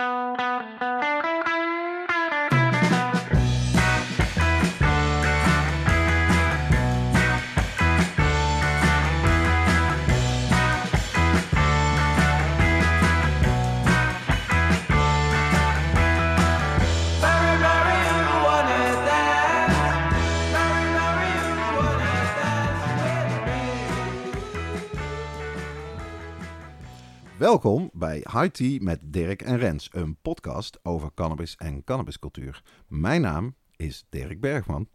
Música Welkom bij High Tea met Dirk en Rens, een podcast over cannabis en cannabiscultuur. Mijn naam is Dirk Bergman.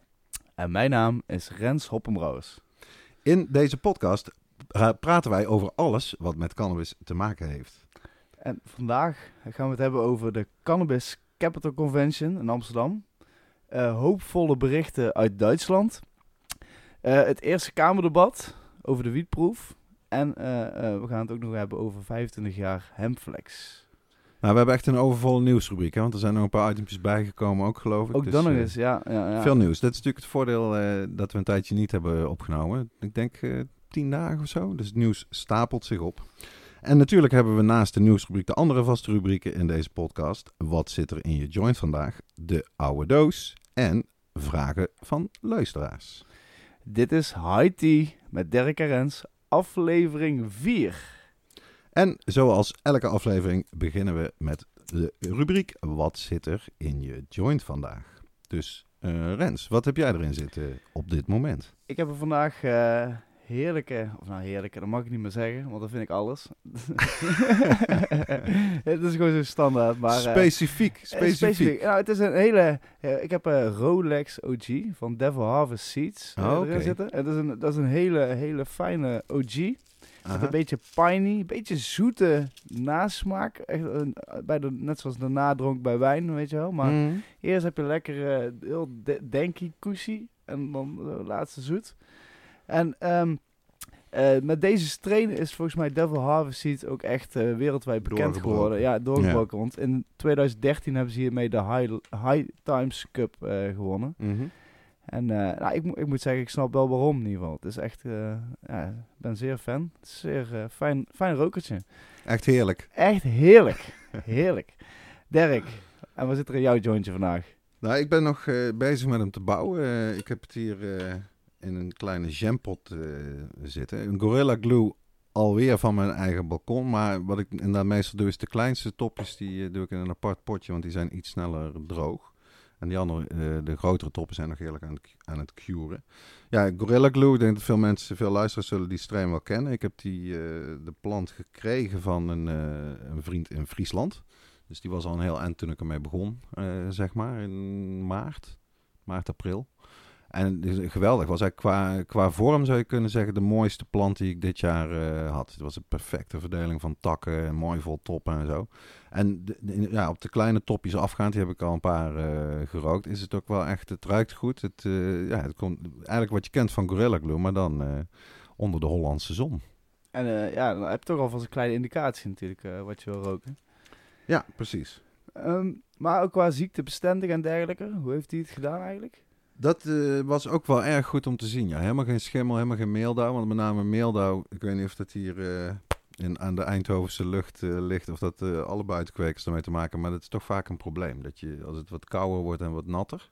En mijn naam is Rens Hoppenbrouwers. In deze podcast eh, praten wij over alles wat met cannabis te maken heeft. En vandaag gaan we het hebben over de Cannabis Capital Convention in Amsterdam. Uh, hoopvolle berichten uit Duitsland. Uh, het Eerste Kamerdebat over de wietproef. En eh, eh, we gaan het ook nog hebben over 25 jaar Hempflex. Nou, we hebben echt een overvolle nieuwsrubriek, hè? want er zijn nog een paar items bijgekomen ook, geloof ik. Ook dus, dan nog eens, ja, ja, ja, Veel nieuws. Dat is natuurlijk het voordeel dat we een tijdje niet hebben opgenomen. Ik denk tien dagen of zo. Dus het nieuws stapelt zich op. En natuurlijk hebben we naast de nieuwsrubriek de andere vaste rubrieken in deze podcast. Wat zit er in je joint vandaag? De oude doos en vragen van luisteraars. Dit is High Tea met Dirk en Rens, aflevering 4. En zoals elke aflevering beginnen we met de rubriek Wat zit er in je joint vandaag? Dus uh, Rens, wat heb jij erin zitten op dit moment? Ik heb er vandaag uh, heerlijke, of nou heerlijke, dat mag ik niet meer zeggen, want dat vind ik alles. het is gewoon zo standaard. Maar, specifiek, uh, specifiek. specifiek. Nou, het is een hele, ik heb een Rolex OG van Devil Harvest Seeds oh, erin zitten. En dat is een, dat is een hele, hele fijne OG. Met een beetje piney, een beetje zoete nasmaak. Echt een, bij de, net zoals de nadronk bij wijn, weet je wel. Maar mm. eerst heb je lekker uh, heel de, denky koesie en dan de laatste zoet. En um, uh, met deze strain is volgens mij Devil Harvest Seed ook echt uh, wereldwijd bekend geworden. Ja, doorgebroken. Ja. Want in 2013 hebben ze hiermee de High, High Times Cup uh, gewonnen. Mm -hmm. En nou, ik, ik, moet zeggen, ik snap wel waarom in ieder geval. Het is echt, ja, ik ben zeer fan. Het is zeer fijn, fijn rokertje. Echt heerlijk. Echt heerlijk. heerlijk. Dirk, en wat zit er in jouw jointje vandaag? Nou, ik ben nog bezig met hem te bouwen. ik heb het hier in een kleine jampot uh, zitten. Een Gorilla Glue alweer van mijn eigen balkon. Maar wat ik inderdaad meestal doe is de kleinste topjes, die uh, doe ik in een apart potje, want die zijn iets sneller droog. En die andere, uh, de grotere toppen zijn nog heerlijk aan het, aan het curen. Ja, Gorilla Glue, ik denk dat veel mensen, veel luisteraars zullen die strain wel kennen. Ik heb die, de plant gekregen van een, een vriend in Friesland. Dus die was al een heel eind toen ik ermee begon, zeg maar, in maart, maart, april. En geweldig. Was eigenlijk qua, qua vorm zou je kunnen zeggen de mooiste plant die ik dit jaar uh, had. Het was een perfecte verdeling van takken, mooi vol toppen en zo. En de, ja, op de kleine topjes afgaand, die heb ik al een paar uh, gerookt, is het ook wel echt, het ruikt goed. Het, uh, ja, het komt eigenlijk wat je kent van Gorilla Glue, maar dan onder de Hollandse zon. En ja, dan heb je toch alvast een kleine indicatie natuurlijk wat je wil roken. Ja, precies. Um, maar ook qua ziektebestendig en dergelijke, hoe heeft hij het gedaan eigenlijk? Dat uh, was ook wel erg goed om te zien. Ja. Helemaal geen schimmel, helemaal geen meeldauw. Want met name meeldauw, ik weet niet of dat hier uh, in, aan de Eindhovense lucht uh, ligt. Of dat alle buitenkwekers ermee te maken Maar dat is toch vaak een probleem. Dat je, als het wat kouder wordt en wat natter.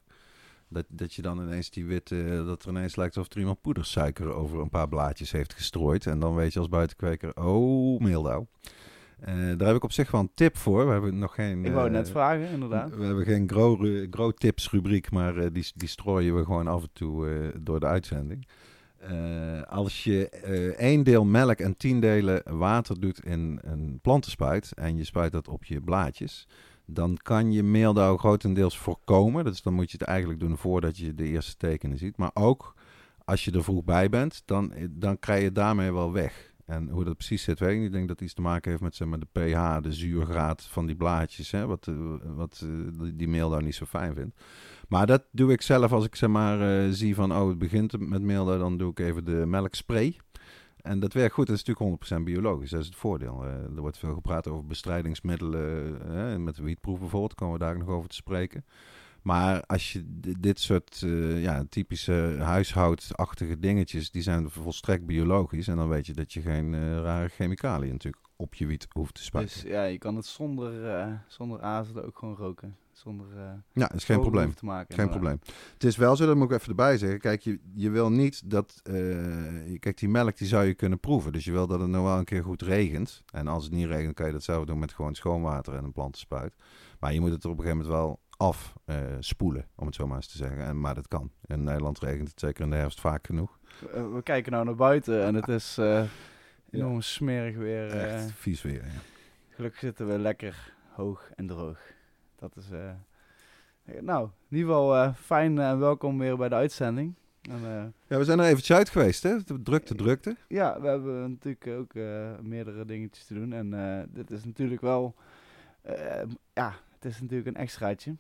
Dat, dat je dan ineens die witte, dat er ineens lijkt alsof er iemand poedersuiker over een paar blaadjes heeft gestrooid. En dan weet je als buitenkweker, oh, meeldauw. Uh, daar heb ik op zich wel een tip voor. We hebben nog geen. Ik wou net vragen, inderdaad. We, hebben geen grow, grow tips rubriek, maar uh, die, die strooien we gewoon af en toe uh, door de uitzending. als je één deel melk en tien delen water doet in een plantenspuit en je spuit dat op je blaadjes, dan kan je meeldauw grotendeels voorkomen. Dus dan moet je het eigenlijk doen voordat je de eerste tekenen ziet. Maar ook als je er vroeg bij bent, dan, dan krijg je daarmee wel weg. En hoe dat precies zit, weet ik niet. Ik denk dat iets te maken heeft met zeg maar, de pH, de zuurgraad van die blaadjes. Hè, wat eh, wat uh, die daar niet zo fijn vindt. Maar dat doe ik zelf als ik zeg maar, uh, zie van, oh, het begint met meel, dan doe ik even de melkspray. En dat werkt goed. Dat is natuurlijk 100% biologisch. Dat is het voordeel. er wordt veel gepraat over bestrijdingsmiddelen. met wietproef bijvoorbeeld, komen we daar nog over te spreken. Maar als je dit soort uh, ja, typische huishoudachtige dingetjes, die zijn volstrekt biologisch. En dan weet je dat je geen uh, rare chemicaliën natuurlijk op je wiet hoeft te spuiten. Dus ja, je kan het zonder, uh, zonder azelen ook gewoon roken. Zonder ja, is geen probleem. te maken. Geen probleem. Het is wel zo, dat moet ik even erbij zeggen. Kijk, je, je wil niet dat... Kijk, die melk die zou je kunnen proeven. Dus je wil dat het nou wel een keer goed regent. En als het niet regent, kan je dat zelf doen met gewoon schoonwater en een plantenspuit. Maar je moet het er op een gegeven moment wel afspoelen, om het zo maar eens te zeggen. En, maar dat kan. In Nederland regent het zeker in de herfst vaak genoeg. we kijken nou naar buiten en het is enorm smerig weer. Echt vies weer, ja. Gelukkig zitten we lekker hoog en droog. Dat is, nou, in ieder geval fijn en welkom weer bij de uitzending. En, uh, ja, we zijn er eventjes uit geweest, hè? Drukte, drukte. Ja, we hebben natuurlijk ook meerdere dingetjes te doen. En dit is natuurlijk wel, ja, het is natuurlijk een extraatje.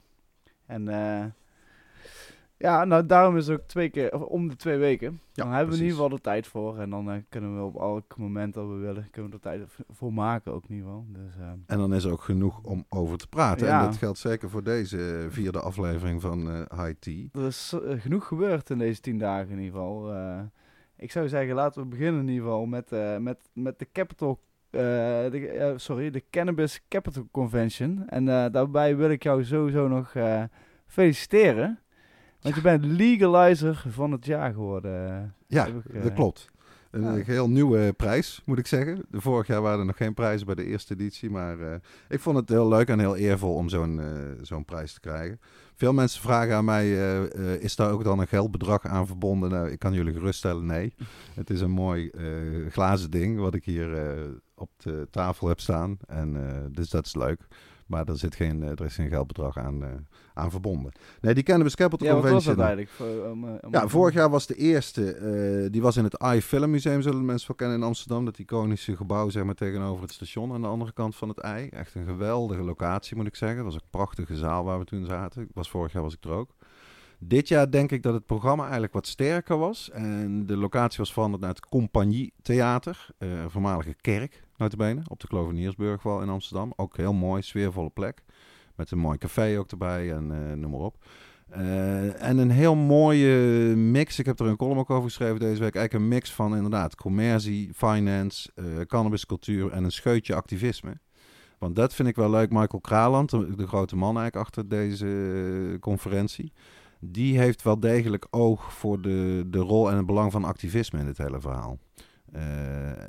En ja, nou daarom is het ook twee keer, of om de twee weken. dan hebben we in ieder geval de tijd voor. En dan uh, kunnen we op elk moment dat we willen, kunnen we er tijd voor maken ook in ieder geval. Dus, uh, en dan is er ook genoeg om over te praten. Ja. En dat geldt zeker voor deze vierde aflevering van High Tea. Er is genoeg gebeurd in deze tien dagen in ieder geval. ik zou zeggen, laten we beginnen in ieder geval met, met, met de Capital de, sorry, de Cannabis Capital Convention. En daarbij wil ik jou sowieso nog feliciteren. Want je bent legalizer van het jaar geworden. Ja, dat eh, klopt. Een ja. heel nieuwe prijs, moet ik zeggen. De vorig jaar waren er nog geen prijzen bij de eerste editie. Maar uh, ik vond het heel leuk en heel eervol om zo'n uh, zo'n prijs te krijgen. Veel mensen vragen aan mij, is daar ook dan een geldbedrag aan verbonden? Nou, ik kan jullie geruststellen, nee. Het is een mooi glazen ding wat ik hier op de tafel heb staan. En dus dat is leuk. Maar er, zit geen, er is geen geldbedrag aan, aan verbonden. Nee, die Cannabis Capital ja, Convention. Dat eigenlijk? Voor, ja, vorig jaar was de eerste. Uh, die was in het iFilm Museum, zullen mensen wel kennen in Amsterdam. Dat iconische gebouw, zeg maar, tegenover het station aan de andere kant van het ei. Echt een geweldige locatie, moet ik zeggen. Het was een prachtige zaal waar we toen zaten. Was, vorig jaar was ik er ook. Dit jaar denk ik dat het programma eigenlijk wat sterker was. En de locatie was veranderd naar het Compagnie Theater. Uh, voormalige kerk, notabene, op de Kloveniersburgwal in Amsterdam. Ook heel mooi, sfeervolle plek. Met een mooi café ook erbij en uh, noem maar op. Uh, en een heel mooie mix. Ik heb er een column ook over geschreven deze week. Eigenlijk een mix van inderdaad commercie, finance, cannabiscultuur en een scheutje activisme. Want dat vind ik wel leuk. Michael Kraland, de grote man eigenlijk achter deze conferentie. Die heeft wel degelijk oog voor de, de rol en het belang van activisme in dit hele verhaal. Uh,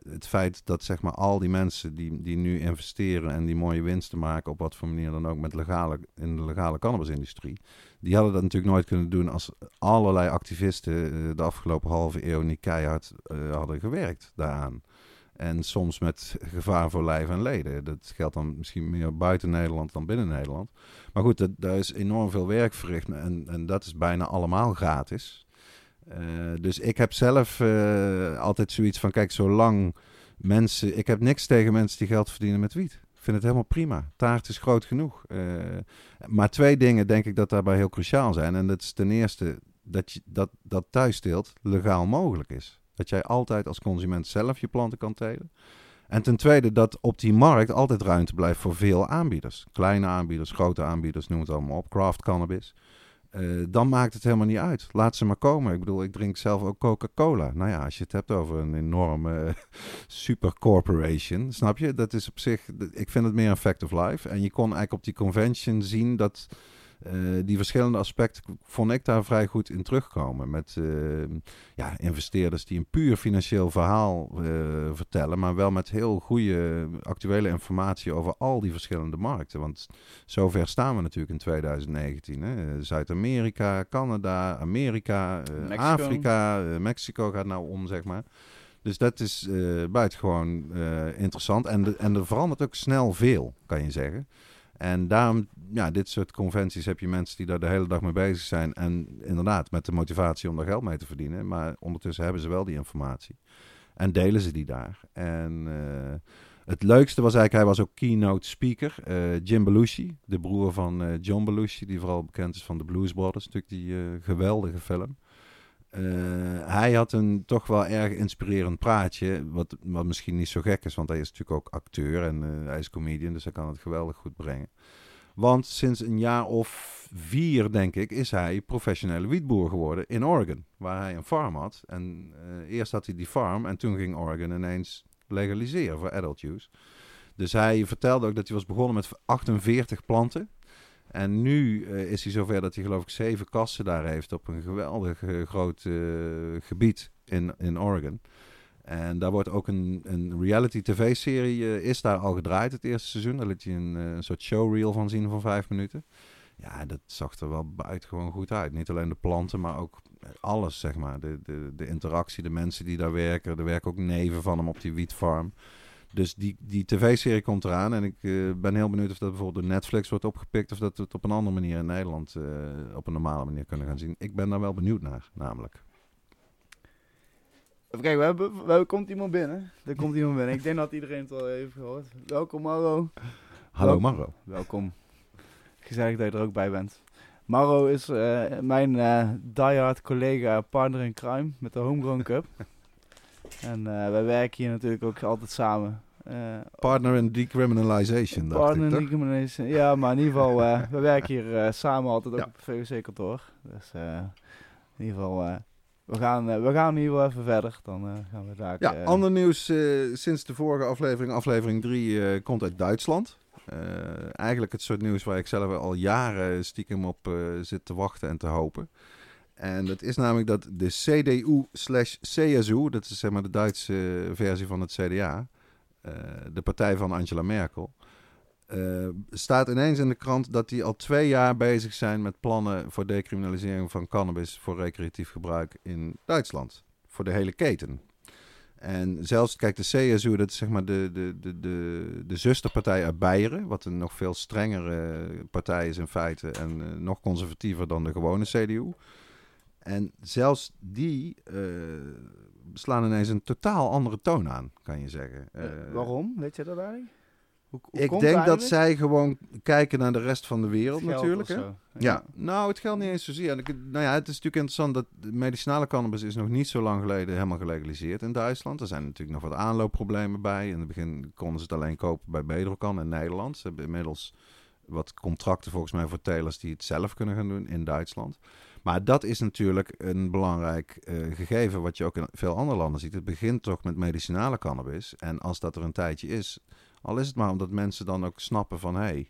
het feit dat zeg maar, al die mensen die, die nu investeren en die mooie winsten maken, op wat voor manier dan ook met legale, in de legale cannabisindustrie, die hadden dat natuurlijk nooit kunnen doen als allerlei activisten uh, de afgelopen halve eeuw niet keihard uh, hadden gewerkt daaraan. En soms met gevaar voor lijf en leden. Dat geldt dan misschien meer buiten Nederland dan binnen Nederland. Maar goed, daar is enorm veel werk verricht en, en dat is bijna allemaal gratis. Uh, dus ik heb zelf uh, altijd zoiets van, kijk, zolang mensen... Ik heb niks tegen mensen die geld verdienen met wiet. Ik vind het helemaal prima. Taart is groot genoeg. Uh, maar twee dingen denk ik dat daarbij heel cruciaal zijn. En dat is ten eerste dat, je, dat, dat thuissteelt legaal mogelijk is. Dat jij altijd als consument zelf je planten kan telen. En ten tweede dat op die markt altijd ruimte blijft voor veel aanbieders. Kleine aanbieders, grote aanbieders, noem het allemaal op. Craft cannabis. Uh, dan maakt het helemaal niet uit. Laat ze maar komen. Ik bedoel, ik drink zelf ook Coca-Cola. Nou ja, als je het hebt over een enorme uh, super corporation, snap je? Dat is op zich, ik vind het meer een fact of life. En je kon eigenlijk op die convention zien dat uh, die verschillende aspecten vond ik daar vrij goed in terugkomen. Met uh, ja, investeerders die een puur financieel verhaal uh, vertellen, maar wel met heel goede actuele informatie over al die verschillende markten. Want zover staan we natuurlijk in 2019. Zuid-Amerika, Canada, Amerika, Afrika, Mexico gaat nou om, zeg maar. Dus dat is buitengewoon interessant. En, de, en er verandert ook snel veel, kan je zeggen. En daarom, ja, dit soort conventies heb je mensen die daar de hele dag mee bezig zijn. En inderdaad, met de motivatie om daar geld mee te verdienen. Maar ondertussen hebben ze wel die informatie. En delen ze die daar. En uh, het leukste was eigenlijk, hij was ook keynote speaker. Uh, Jim Belushi, de broer van uh, John Belushi, die vooral bekend is van de Blues Brothers. Natuurlijk die geweldige film. Uh, hij had een toch wel erg inspirerend praatje, wat, wat misschien niet zo gek is, want hij is natuurlijk ook acteur en uh, hij is comedian, dus hij kan het geweldig goed brengen. Want sinds een jaar of vier, denk ik, is hij professionele wietboer geworden in Oregon, waar hij een farm had. En uh, eerst had hij die farm en toen ging Oregon ineens legaliseren voor adult use. Dus hij vertelde ook dat hij was begonnen met 48 planten. En nu uh, is hij zover dat hij geloof ik zeven kassen daar heeft op een geweldig uh, groot uh, gebied in, in Oregon. En daar wordt ook een, een reality tv-serie is daar al gedraaid het eerste seizoen. Daar liet hij een, een soort showreel van zien van vijf minuten. Ja, dat zag er wel buitengewoon goed uit. Niet alleen de planten, maar ook alles, zeg maar. De, de, de interactie, de mensen die daar werken. Er werken ook neven van hem op die wietfarm. Dus die, die tv-serie komt eraan. En ik uh, ben heel benieuwd of dat bijvoorbeeld door Netflix wordt opgepikt. Of dat we het op een andere manier in Nederland uh, op een normale manier kunnen gaan zien. Ik ben daar wel benieuwd naar, namelijk. Even kijken, we hebben, we, komt iemand binnen. Er komt iemand binnen. Ik denk dat iedereen het al heeft gehoord. Welkom Maro. Hallo Maro. Welkom. Gezellig dat je er ook bij bent. Maro is uh, mijn diehard collega, partner in crime met de Homegrown Cup. En uh, wij werken hier natuurlijk ook altijd samen. partner in decriminalization, Partner in decriminalization, ja, maar in ieder geval, we werken hier samen altijd ook op het VOC-kantoor. Dus in ieder geval, we, gaan, we gaan ieder geval even verder. Dan gaan we daar... Ja, ander nieuws sinds de vorige aflevering, aflevering 3, komt uit Duitsland. Eigenlijk het soort nieuws waar ik zelf al jaren stiekem op zit te wachten en te hopen. En dat is namelijk dat de CDU slash CSU, dat is zeg maar de Duitse versie van het CDA, eh, de partij van Angela Merkel, staat ineens in de krant dat die al twee jaar bezig zijn met plannen voor decriminalisering van cannabis voor recreatief gebruik in Duitsland. Voor de hele keten. En zelfs, kijk, de CSU, dat is zeg maar de, de, de, de, de zusterpartij uit Beieren, wat een nog veel strengere partij is in feite en nog conservatiever dan de gewone CDU. En zelfs die uh, slaan ineens een totaal andere toon aan, kan je zeggen. Uh, waarom? Weet je dat eigenlijk? ik denk dat zij gewoon kijken naar de rest van de wereld natuurlijk. Hè? Ja. nou, het geldt niet eens zozeer. En nou ja, het is natuurlijk interessant dat medicinale cannabis is nog niet zo lang geleden helemaal gelegaliseerd in Duitsland. Er zijn natuurlijk nog wat aanloopproblemen bij. In het begin konden ze het alleen kopen bij Bedrocan in Nederland. Ze hebben inmiddels wat contracten volgens mij voor telers die het zelf kunnen gaan doen in Duitsland. Maar dat is natuurlijk een belangrijk uh, gegeven wat je ook in veel andere landen ziet. Het begint toch met medicinale cannabis. En als dat er een tijdje is, al is het maar omdat mensen dan ook snappen van... hey,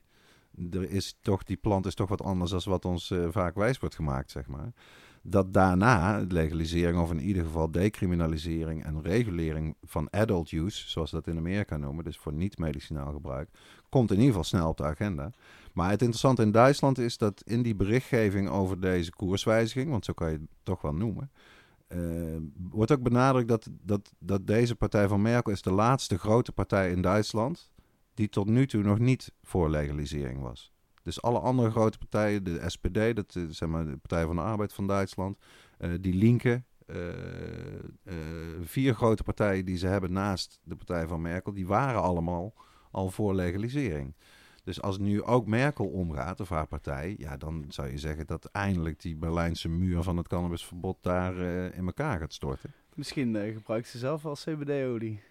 er is toch, die plant is toch wat anders dan wat ons uh, vaak wijs wordt gemaakt, zeg maar. Dat daarna legalisering of in ieder geval decriminalisering en regulering van adult use, zoals dat in Amerika noemen, dus voor niet-medicinaal gebruik, komt in ieder geval snel op de agenda. Maar het interessante in Duitsland is dat in die berichtgeving over deze koerswijziging, want zo kan je het toch wel noemen, uh, wordt ook benadrukt dat, dat, dat deze partij van Merkel is de laatste grote partij in Duitsland die tot nu toe nog niet voor legalisering was. Dus alle andere grote partijen, de SPD, dat zeg maar de Partij van de Arbeid van Duitsland, uh, die Linke, uh, vier grote partijen die ze hebben naast de Partij van Merkel, die waren allemaal al voor legalisering. Dus als nu ook Merkel omgaat, of haar partij, ja, dan zou je zeggen dat eindelijk die Berlijnse muur van het cannabisverbod daar uh, in elkaar gaat storten. Misschien uh, gebruikt ze zelf als CBD-olie.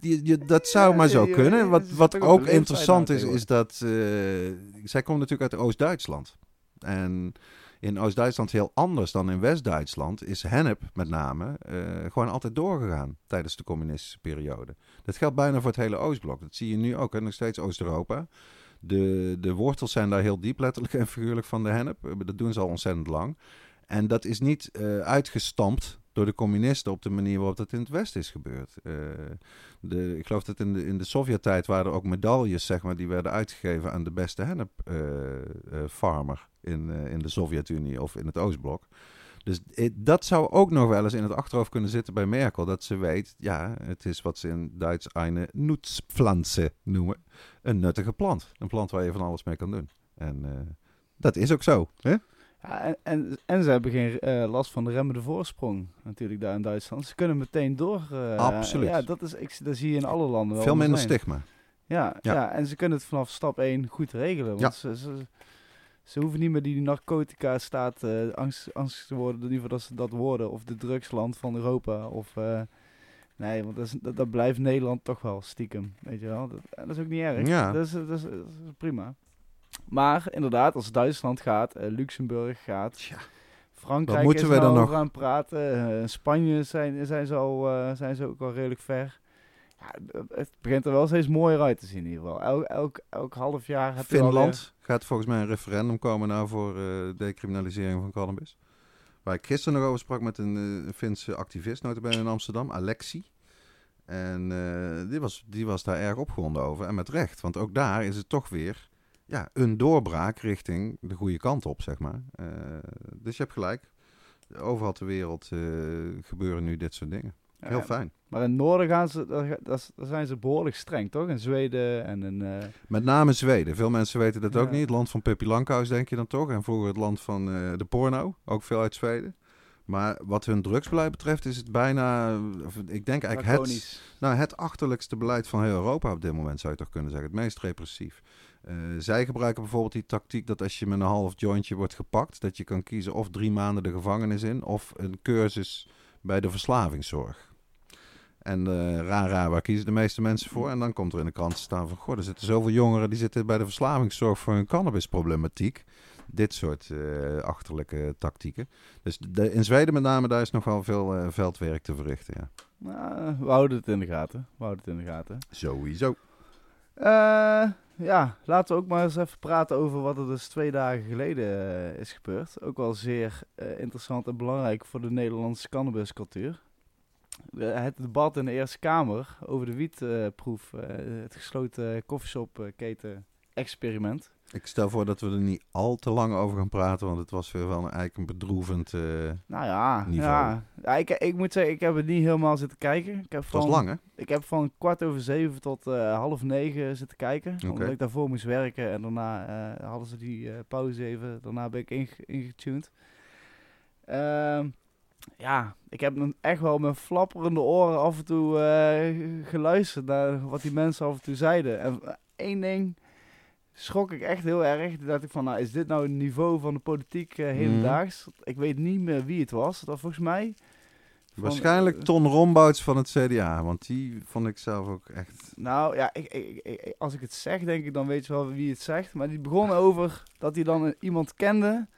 Je, dat zou maar zo kunnen. Wat, wat ook interessant is, is dat uh, zij komt natuurlijk uit Oost-Duitsland. En in Oost-Duitsland heel anders dan in West-Duitsland is hennep met name gewoon altijd doorgegaan tijdens de communistische periode. Dat geldt bijna voor het hele Oostblok. Dat zie je nu ook, en nog steeds Oost-Europa. De, de wortels zijn daar heel diep, letterlijk en figuurlijk, van de hennep. Eh, dat doen ze al ontzettend lang. En dat is niet uh, uitgestampt door de communisten op de manier waarop dat in het Westen is gebeurd. Uh, de, ik geloof dat in de, in de Sovjet-tijd waren ook medailles, zeg maar, die werden uitgegeven aan de beste hennep-farmer uh, in, in de Sovjet-Unie of in het Oostblok. Dus dat zou ook nog wel eens in het achterhoofd kunnen zitten bij Merkel. Dat ze weet, ja, het is wat ze in Duits eine Nutzpflanze noemen. Een nuttige plant. Een plant waar je van alles mee kan doen. En dat is ook zo. Hè? Ja, en, en, en, ze hebben geen uh, last van de remmende voorsprong natuurlijk daar in Duitsland. Ze kunnen meteen door. Uh, Absoluut. Ja, dat, is, ik, dat zie je in alle landen wel. Veel minder stigma. Ja, ja, ja. en ze kunnen het vanaf stap 1 goed regelen. Want ja. ze, ze, ze hoeven niet meer die narcotica staat uh, angst, angst te worden, in ieder geval dat ze dat worden. Of de drugsland van Europa. Of, nee, want dat, is, dat, dat, blijft Nederland toch wel stiekem, weet je wel. Dat, dat is ook niet erg. Ja. Dat, is, dat, is, dat is prima. Maar inderdaad, als Duitsland gaat, uh, Luxemburg gaat, ja. Frankrijk moeten is we dan nog aan praten. Spanje zijn, zijn, ze al, zijn ze ook al redelijk ver. ja, het begint er wel steeds mooier uit te zien in ieder geval. Elk, elk, elk half jaar heb Finland gaat volgens mij een referendum komen nou voor decriminalisering van cannabis. Waar ik gisteren nog over sprak met een, Finse activist, notabene in Amsterdam, Alexi. En die, was, die was daar erg opgewonden over. En met recht, want ook daar is het toch weer ja, een doorbraak richting de goede kant op, zeg maar. dus je hebt gelijk. Overal ter wereld gebeuren nu dit soort dingen. Heel fijn. Maar in het noorden gaan ze, daar, zijn ze behoorlijk streng, toch? In Zweden en in... Uh... Met name Zweden. Veel mensen weten dat ook niet. Het land van Pippi Lankhuis denk je dan toch? En vroeger het land van de porno. Ook veel uit Zweden. Maar wat hun drugsbeleid betreft is het bijna, ik denk eigenlijk het, nou, het achterlijkste beleid van heel Europa op dit moment zou je toch kunnen zeggen. Het meest repressief. Uh, zij gebruiken bijvoorbeeld die tactiek dat als je met een half jointje wordt gepakt, dat je kan kiezen of drie maanden de gevangenis in of een cursus bij de verslavingszorg. En uh, raar, raar, waar kiezen de meeste mensen voor? En dan komt er in de krant te staan van... Goh, er zitten zoveel jongeren die zitten bij de verslavingszorg voor hun cannabisproblematiek. Dit soort uh, achterlijke tactieken. Dus de, in Zweden met name, daar is nog wel veel uh, veldwerk te verrichten, ja. Nou, we houden het in de gaten. We houden het in de gaten. Sowieso. Ja, laten we ook maar eens even praten over wat er dus twee dagen geleden is gebeurd. Ook wel zeer interessant en belangrijk voor de Nederlandse cannabiscultuur het debat in de Eerste Kamer over de wietproef, uh, het gesloten koffieshopketen experiment. Ik stel voor dat we er niet al te lang over gaan praten, want het was weer wel een, eigenlijk een bedroevend uh, nou ja, niveau. Ja, ja ik, ik moet zeggen, ik heb het niet helemaal zitten kijken. Ik heb van, was lang, hè? Ik heb van kwart over zeven tot uh, half negen zitten kijken, okay. omdat ik daarvoor moest werken. En daarna uh, hadden ze die pauze even, daarna ben ik ingetuned. Ehm, ja, ik heb echt wel met flapperende oren af en toe geluisterd naar wat die mensen af en toe zeiden. En één ding schrok ik echt heel erg. Toen dacht ik van, nou, is dit nou het niveau van de politiek uh, hedendaags? Mm. Ik weet niet meer wie het was. Dat volgens mij... Waarschijnlijk Ton Rombouts van het CDA, want die vond ik zelf ook echt... Nou ja, ik, ik, ik, als ik het zeg, denk ik dan weet je wel wie het zegt. Maar die begon over dat hij dan iemand kende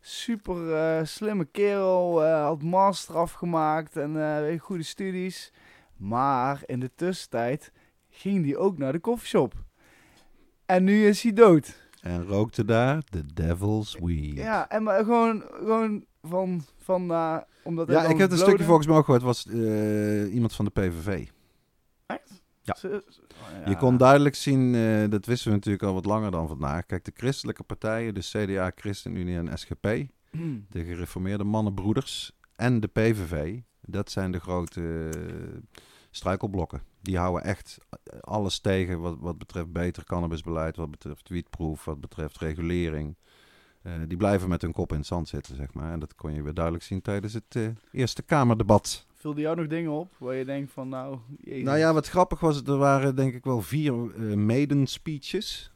super uh, slimme kerel, had master afgemaakt en goede studies. Maar in de tussentijd ging hij ook naar de koffieshop. En nu is hij dood. En rookte daar de devil's weed. Ja, en maar gewoon, gewoon van, van uh, omdat Ja, ik heb een stukje volgens mij ook gehoord, was iemand van de PVV. Echt? Ja. Oh, je kon duidelijk zien, uh, dat wisten we natuurlijk al wat langer dan vandaag. Kijk, de christelijke partijen, de CDA, ChristenUnie en SGP, hmm. de gereformeerde mannenbroeders en de PVV, dat zijn de grote struikelblokken. Die houden echt alles tegen wat, wat betreft beter cannabisbeleid, wat betreft wietproef, wat betreft regulering. Uh, die blijven met hun kop in het zand zitten, zeg maar. En dat kon je weer duidelijk zien tijdens het Eerste Kamerdebat Vulde jou nog dingen op waar je denkt van nou... Nou ja, wat grappig was, er waren denk ik wel vier uh, maiden speeches.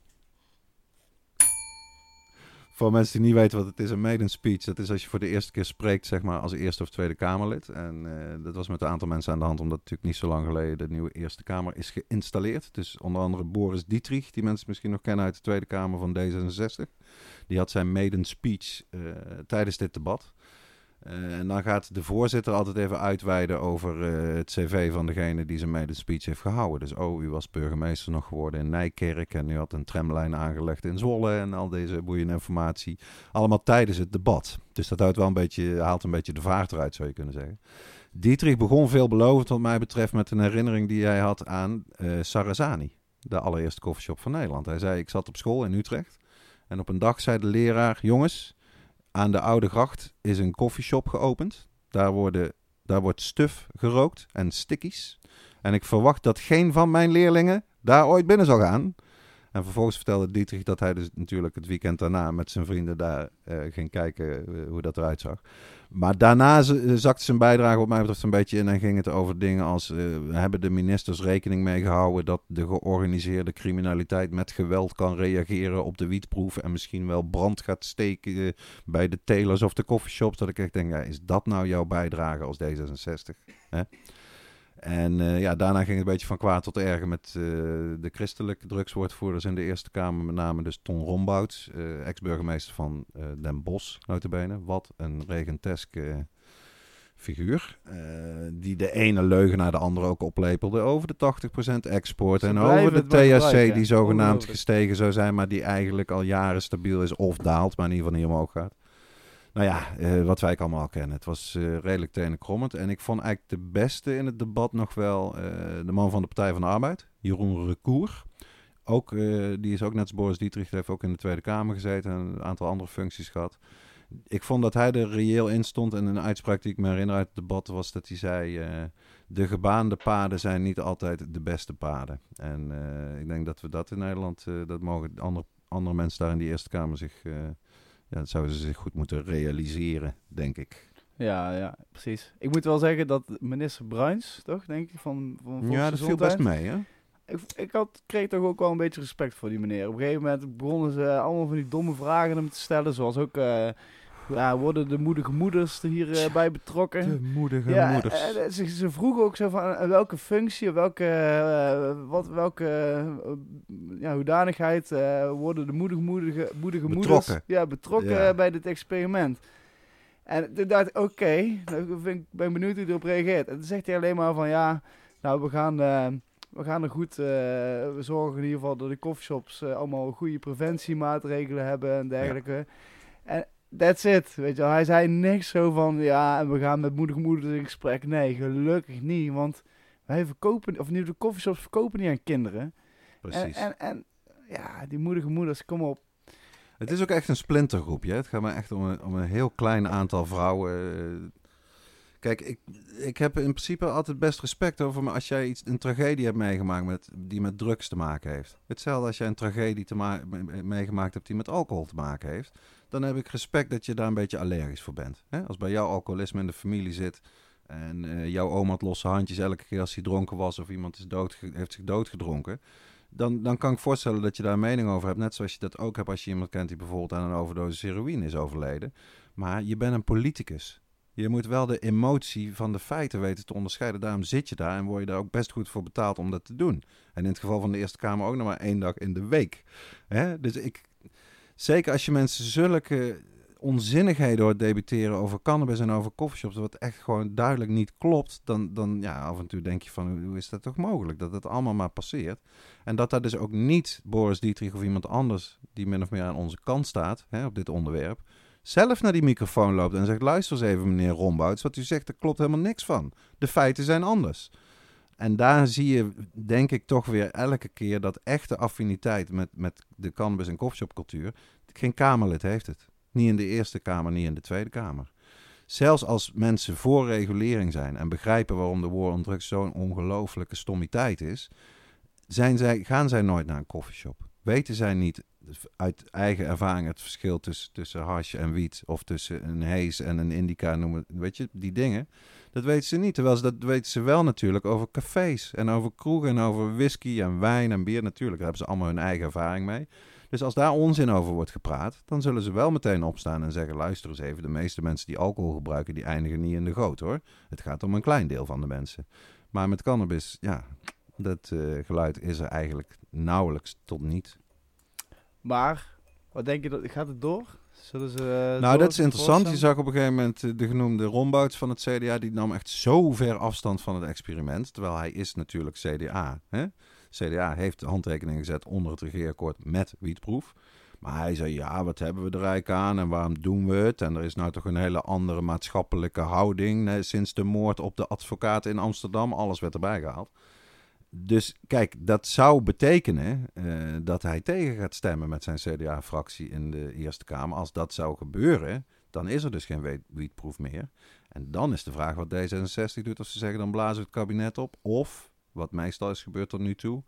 Voor mensen die niet weten wat het is, een maiden speech, dat is als je voor de eerste keer spreekt, zeg maar, als eerste of tweede Kamerlid. En uh, dat was met een aantal mensen aan de hand, omdat natuurlijk niet zo lang geleden de nieuwe Eerste Kamer is geïnstalleerd. Dus onder andere Boris Dietrich, die mensen misschien nog kennen uit de Tweede Kamer van D66. Die had zijn maiden speech uh, tijdens dit debat. Uh, en dan gaat de voorzitter altijd even uitweiden over uh, het cv van degene die zijn mede speech heeft gehouden. Dus, oh, u was burgemeester nog geworden in Nijkerk en u had een tramlijn aangelegd in Zwolle en al deze boeiende informatie. Allemaal tijdens het debat. Dus dat houdt wel een beetje, haalt een beetje de vaart eruit, zou je kunnen zeggen. Dietrich begon veelbelovend, wat mij betreft, met een herinnering die hij had aan uh, Sarazani, de allereerste koffieshop van Nederland. Hij zei, ik zat op school in Utrecht en op een dag zei de leraar, jongens aan de Oude Gracht is een koffieshop geopend. Daar, worden, daar wordt stuf gerookt en stickies. En ik verwacht dat geen van mijn leerlingen daar ooit binnen zal gaan. En vervolgens vertelde Dietrich dat hij dus natuurlijk het weekend daarna met zijn vrienden daar uh, ging kijken uh, hoe dat eruit zag. Maar daarna eh, zakte zijn bijdrage op mij betreft een beetje in en ging het over dingen als... Hebben de ministers rekening mee gehouden dat de georganiseerde criminaliteit met geweld kan reageren op de wietproef en misschien wel brand gaat steken bij de telers of de coffeeshops? Dat ik echt denk, ja, is dat nou jouw bijdrage als D66? Hè? En uh, ja, daarna ging het een beetje van kwaad tot erger met uh, de christelijke drugswoordvoerders in de Eerste Kamer. Met name dus Ton Rombouts, uh, ex-burgemeester van Den Bosch, notabene. Wat een regenteske figuur. die de ene leugen naar de andere ook oplepelde over de 80% export. en over de THC die zogenaamd gestegen zou zijn, maar die eigenlijk al jaren stabiel is of daalt, maar in ieder geval niet omhoog gaat. Nou ja, wat wij allemaal al kennen. Het was uh, redelijk tenenkrommend. En ik vond eigenlijk de beste in het debat nog wel de man van de Partij van de Arbeid, Jeroen Recour. Ook, die is ook net als Boris Dietrich, heeft ook in de Tweede Kamer gezeten en een aantal andere functies gehad ik vond dat hij er reëel in stond. En een uitspraak die ik me herinner uit het debat was dat hij zei... De gebaande paden zijn niet altijd de beste paden. En ik denk dat we dat in Nederland... Dat mogen andere, andere mensen daar in die Eerste Kamer zich... ja, dat zouden ze zich goed moeten realiseren, denk ik. Ja, ja, precies. Ik moet wel zeggen dat minister Bruins, toch, denk ik, van, van Ja, dat viel best mee, hè? Ik, ik had, kreeg toch ook wel een beetje respect voor die meneer. Op een gegeven moment begonnen ze allemaal van die domme vragen hem te stellen. Zoals ook, uh, ja, worden de moedige moeders er hierbij bij betrokken? De moedige ja, moeders. Uh, ze, ze vroegen ook zo van welke functie, welke, uh, wat, welke ja, hoedanigheid worden de moedige, moedige, moedige moeders ja, betrokken bij dit experiment. En toen dacht ik, oké, okay, ik ben benieuwd hoe hij erop reageert. En toen zegt hij alleen maar van, ja, nou, we gaan we gaan er goed, uh, we zorgen in ieder geval dat de coffeeshops uh, allemaal goede preventiemaatregelen hebben en dergelijke. En that's it, weet je wel. Hij zei niks zo van, ja, en we gaan met moedige moeders in gesprek. Nee, gelukkig niet, want wij verkopen, of nu de coffeeshops verkopen niet aan kinderen. Precies. En, en, en ja, die moedige moeders, kom op. Het is ook echt een splintergroepje. Het gaat maar echt om een, om een heel klein aantal vrouwen. Eh, Kijk, ik, ik heb in principe altijd best respect over me als jij iets, een tragedie hebt meegemaakt met, die met drugs te maken heeft. Hetzelfde als jij een tragedie te meegemaakt hebt die met alcohol te maken heeft. Dan heb ik respect dat je daar een beetje allergisch voor bent. Als bij jou alcoholisme in de familie zit en uh, jouw oma had losse handjes elke keer als hij dronken was of iemand is dood, heeft zich doodgedronken. Dan, dan kan ik voorstellen dat je daar een mening over hebt. Net zoals je dat ook hebt als je iemand kent die bijvoorbeeld aan een overdosis heroïne is overleden. Maar je bent een politicus. Je moet wel de emotie van de feiten weten te onderscheiden. Daarom zit je daar en word je daar ook best goed voor betaald om dat te doen. En in het geval van de Eerste Kamer ook nog maar één dag in de week. Hè? Dus ik, zeker als je mensen zulke onzinnigheden hoort debiteren over cannabis en over coffeeshops, wat echt gewoon duidelijk niet klopt, dan, dan ja, af en toe denk je van, hoe is dat toch mogelijk? Dat het allemaal maar passeert. En dat daar dus ook niet Boris Dietrich of iemand anders die min of meer aan onze kant staat hè, op dit onderwerp, zelf naar die microfoon loopt en zegt: luister eens even, meneer Rombouts, wat u zegt, daar klopt helemaal niks van. De feiten zijn anders. En daar zie je, denk ik, toch weer elke keer dat echte affiniteit met, met de cannabis- en coffeeshopcultuur. Geen Kamerlid heeft het. Niet in de Eerste Kamer, niet in de Tweede Kamer. Zelfs als mensen voor regulering zijn en begrijpen waarom de war drugs zo'n ongelooflijke stommiteit is, zijn zij, gaan zij nooit naar een coffeeshop. Weten zij niet uit eigen ervaring het verschil tussen, tussen hash en wiet. Of tussen een haze en een indica noemen. Weet je, die dingen. Dat weten ze niet. Terwijl ze dat weten ze wel natuurlijk over cafés en over kroegen en over whisky en wijn en bier. Natuurlijk, daar hebben ze allemaal hun eigen ervaring mee. Dus als daar onzin over wordt gepraat, dan zullen ze wel meteen opstaan en zeggen: luister eens even, de meeste mensen die alcohol gebruiken, die eindigen niet in de goot hoor. Het gaat om een klein deel van de mensen. Maar met cannabis, ja, dat uh, geluid is er eigenlijk nauwelijks tot niet. Maar, wat denk je, dat, gaat het door? Zullen ze, uh, nou, dat is interessant. Je zag op een gegeven moment eh, de genoemde Rombouts van het CDA. Die nam echt zo ver afstand van het experiment. Terwijl hij is natuurlijk CDA. Hè? CDA heeft de handtekening gezet onder het regeerakkoord met wietproef. Maar hij zei, ja, wat hebben we er eigenlijk aan en waarom doen we het? En er is nou toch een hele andere maatschappelijke houding sinds de moord op de advocaat in Amsterdam. Alles werd erbij gehaald dus kijk, dat zou betekenen uh, dat hij tegen gaat stemmen met zijn CDA-fractie in de Eerste Kamer. Als dat zou gebeuren, dan is er dus geen wietproef meer. En dan is de vraag wat D66 doet. Of ze zeggen dan blazen we het kabinet op. Of, wat meestal is gebeurd tot nu toe.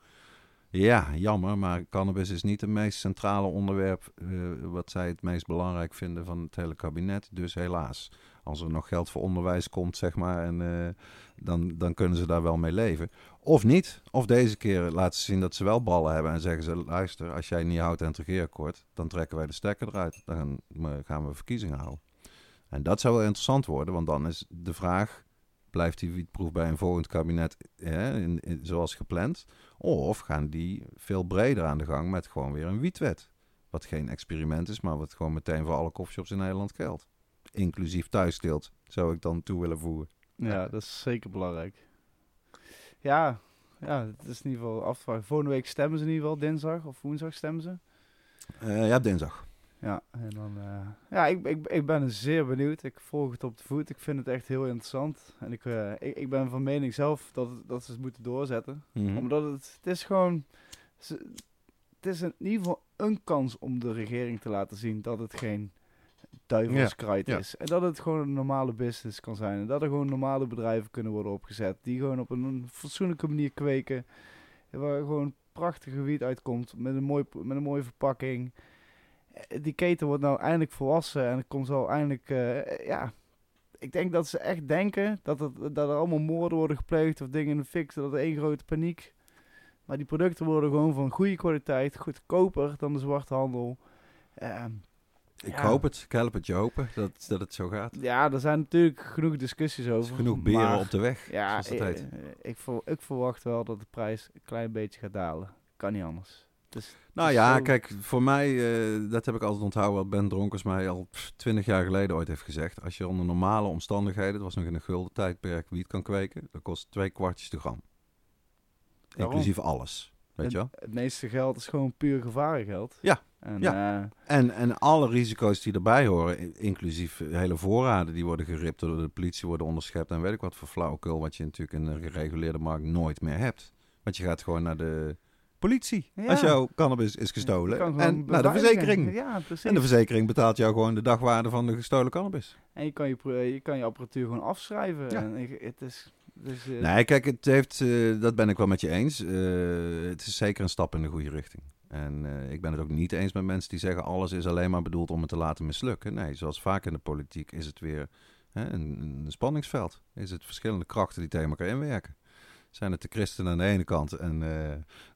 Ja, jammer, maar cannabis is niet het meest centrale onderwerp. Uh, wat zij het meest belangrijk vinden van het hele kabinet. Dus helaas als er nog geld voor onderwijs komt, zeg maar, en, uh, dan, dan kunnen ze daar wel mee leven. Of niet. Of deze keer laten ze zien dat ze wel ballen hebben en zeggen ze: luister, als jij niet houdt aan het regeerakkoord, dan trekken wij de stekker eruit. Dan gaan we verkiezingen houden. En dat zou wel interessant worden, want dan is de vraag: blijft die wietproef bij een volgend kabinet in, zoals gepland? Of gaan die veel breder aan de gang met gewoon weer een wietwet? Wat geen experiment is, maar wat gewoon meteen voor alle koffieshops in Nederland geldt. inclusief thuisteelt, zou ik dan toe willen voegen. Ja, dat is zeker belangrijk. Ja, ja, het is in ieder geval afvragen. Volgende week stemmen ze in ieder geval, dinsdag of woensdag stemmen ze. Uh, ja, dinsdag. Ja, en dan, uh, ja ik, ik, ik ben zeer benieuwd. Ik volg het op de voet. Ik vind het echt heel interessant. En ik, uh, ik, ik ben van mening zelf dat, dat ze het moeten doorzetten. Mm Omdat het, het is gewoon, het is in ieder geval een kans om de regering te laten zien dat het geen duivelskruid ja, is. En dat het gewoon een normale business kan zijn. En dat er gewoon normale bedrijven kunnen worden opgezet. Die gewoon op een fatsoenlijke manier kweken. Waar gewoon prachtig gebied uitkomt. Met een, mooi, met een mooie verpakking. Eh, die keten wordt nou eindelijk volwassen. En het komt zo eindelijk... Uh, ja, ik denk dat ze echt denken dat, het, dat er allemaal moorden worden gepleegd. Of dingen in de fik. Dat er één grote paniek. Maar die producten worden gewoon van goede kwaliteit. Goedkoper dan de zwarte handel. Uh, ik hoop het, ik help het je hopen dat, dat het zo gaat. Ja, er zijn natuurlijk genoeg discussies over. genoeg beren op de weg, ja, ik, eh, ik, ik, verwacht wel dat de prijs een klein beetje gaat dalen. Kan niet anders. Dus, nou ja, kijk, voor mij, uh, dat heb ik altijd onthouden wat Ben Dronkers mij al twintig jaar geleden ooit heeft gezegd. Als je onder normale omstandigheden, dat was nog in een gulden tijdperk, wiet kan kweken, dan kost twee kwartjes de gram. Inclusief alles. Weet je wel? Het meeste geld is gewoon puur gevarengeld. Ja, en, ja. Eh, en, en alle risico's die erbij horen, inclusief hele voorraden die worden geript door de politie, worden onderschept en weet ik wat voor flauwekul, wat je natuurlijk in een gereguleerde markt nooit meer hebt. Want je gaat gewoon naar de politie als jouw cannabis is gestolen. en naar de verzekering. Ja, en de verzekering betaalt jou gewoon de dagwaarde van de gestolen cannabis. En je kan je, je, kan je apparatuur gewoon afschrijven. En het is dus, uh... Nee, kijk, het heeft, uh, dat ben ik wel met je eens. Uh, het is zeker een stap in de goede richting. En ik ben het ook niet eens met mensen die zeggen alles is alleen maar bedoeld om het te laten mislukken. Nee, zoals vaak in de politiek is het weer hè, een, een, spanningsveld. Is het verschillende krachten die tegen elkaar inwerken. Zijn het de christenen aan de ene kant en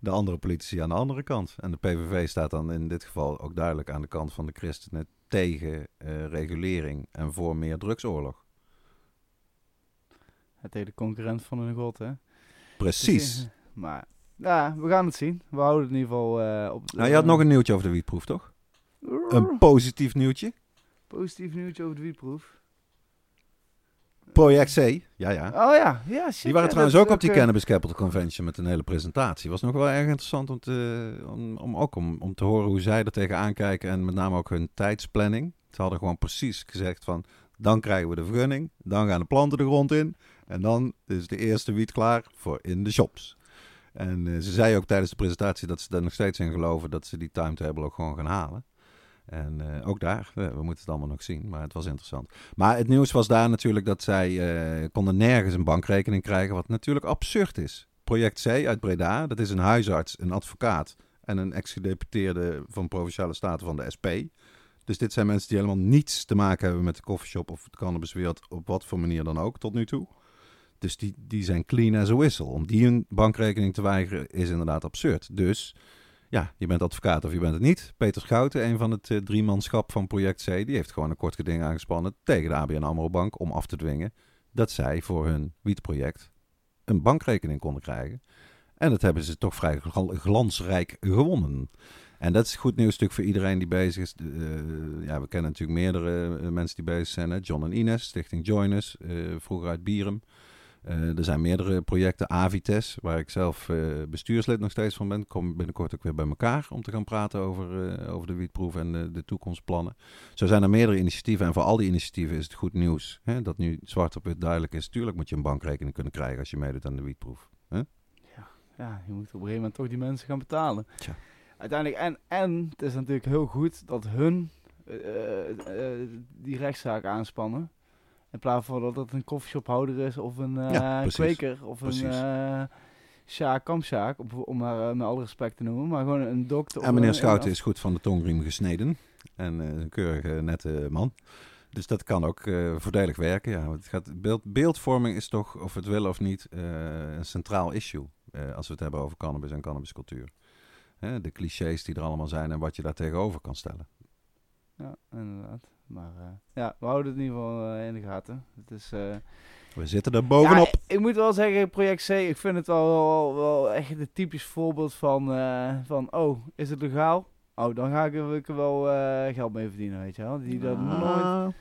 de andere politici aan de andere kant. En de PVV staat dan in dit geval ook duidelijk aan de kant van de christenen tegen regulering en voor meer drugsoorlog. Het hele concurrent van hun god, hè? Precies. Dus, maar ja, we gaan het zien. We houden het in ieder geval uh, op... Nou, je had nog een nieuwtje over de wietproef, toch? Een positief nieuwtje? Positief nieuwtje over de wietproef. Project C, ja ja. Oh ja, ja shit, Die waren trouwens ook op die Cannabis Capital Convention met een hele presentatie. Was nog wel erg interessant om, te, om, om ook om, om te horen hoe zij er tegenaan kijken en met name ook hun tijdsplanning. Ze hadden gewoon precies gezegd van, dan krijgen we de vergunning, dan gaan de planten de grond in en dan is de eerste wiet klaar voor in de shops. En uh, ze zei ook tijdens de presentatie dat ze daar nog steeds in geloven dat ze die timetable ook gewoon gaan halen. En uh, ook daar, we, we, moeten het allemaal nog zien, maar het was interessant. Maar het nieuws was daar natuurlijk dat zij uh, konden nergens een bankrekening krijgen, wat natuurlijk absurd is. Project C uit Breda, dat is een huisarts, een advocaat en een ex-gedeputeerde van Provinciale Staten van de SP. Dus dit zijn mensen die helemaal niets te maken hebben met de coffeeshop of de cannabiswereld, op wat voor manier dan ook, tot nu toe. Dus die, die zijn clean as a whistle. Om die een bankrekening te weigeren is inderdaad absurd. Dus ja, je bent advocaat of je bent het niet. Peter Schouten, een van het uh, driemanschap van Project C, die heeft gewoon een kort geding aangespannen tegen de ABN AMRO Bank om af te dwingen dat zij voor hun wietproject een bankrekening konden krijgen. En dat hebben ze toch vrij glansrijk gewonnen. En dat is goed nieuws voor iedereen die bezig is. Uh, ja, we kennen natuurlijk meerdere uh, mensen die bezig zijn. John en Ines, Stichting Joiners, vroeger uit Bierum. Uh, er zijn meerdere projecten, Avites, waar ik zelf uh, bestuurslid nog steeds van ben. Kom binnenkort ook weer bij elkaar om te gaan praten over, uh, over de wietproef en de, de, toekomstplannen. Zo zijn er meerdere initiatieven en voor al die initiatieven is het goed nieuws. Hè, dat nu zwart op wit duidelijk is. Tuurlijk moet je een bankrekening kunnen krijgen als je meedoet aan de wietproef. Hè? Ja, ja, je moet op een gegeven moment toch die mensen gaan betalen. Tja. Uiteindelijk, en, en het is natuurlijk heel goed dat hun die rechtszaak aanspannen. In plaats van dat het een koffieshophouder is of een uh, kweker of precies. een uh, Sjaak Kampsjaak, om maar uh, met alle respect te noemen. Maar gewoon een dokter. En meneer Schouten is goed van de tongriem gesneden. En een keurige, nette man. Dus dat kan ook voordelig werken. Ja. Het gaat, beeld, beeldvorming is toch, of het willen of niet, een centraal issue. als we het hebben over cannabis en cannabiscultuur. Hè, de clichés die er allemaal zijn en wat je daar tegenover kan stellen. Ja, inderdaad. Maar uh, ja, we houden het in ieder geval uh, in de gaten. Het is, uh, we zitten er bovenop. Ja, ik moet wel zeggen, project C, ik vind het wel, wel, wel echt een typisch voorbeeld van, van, oh, is het legaal? Oh, dan ga ik er wel geld mee verdienen, weet je wel. Die dat ah. nooit...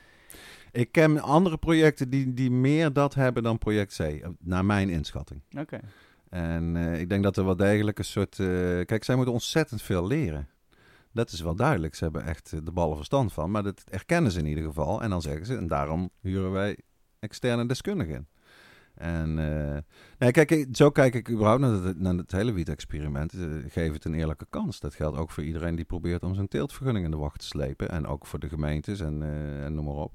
Ik ken andere projecten die, die meer dat hebben dan project C, naar mijn inschatting. Oké. En uh, ik denk dat er wel degelijk een soort... Uh, kijk, zij moeten ontzettend veel leren. Dat is wel duidelijk. Ze hebben echt de ballen verstand van. Maar dat erkennen ze in ieder geval. En dan zeggen ze, en daarom huren wij externe deskundigen. En uh, nee, kijk, zo kijk ik überhaupt naar het, naar het hele wiet-experiment. Uh, geef het een eerlijke kans. Dat geldt ook voor iedereen die probeert om zijn teeltvergunning in de wacht te slepen. En ook voor de gemeentes en, uh, en noem maar op.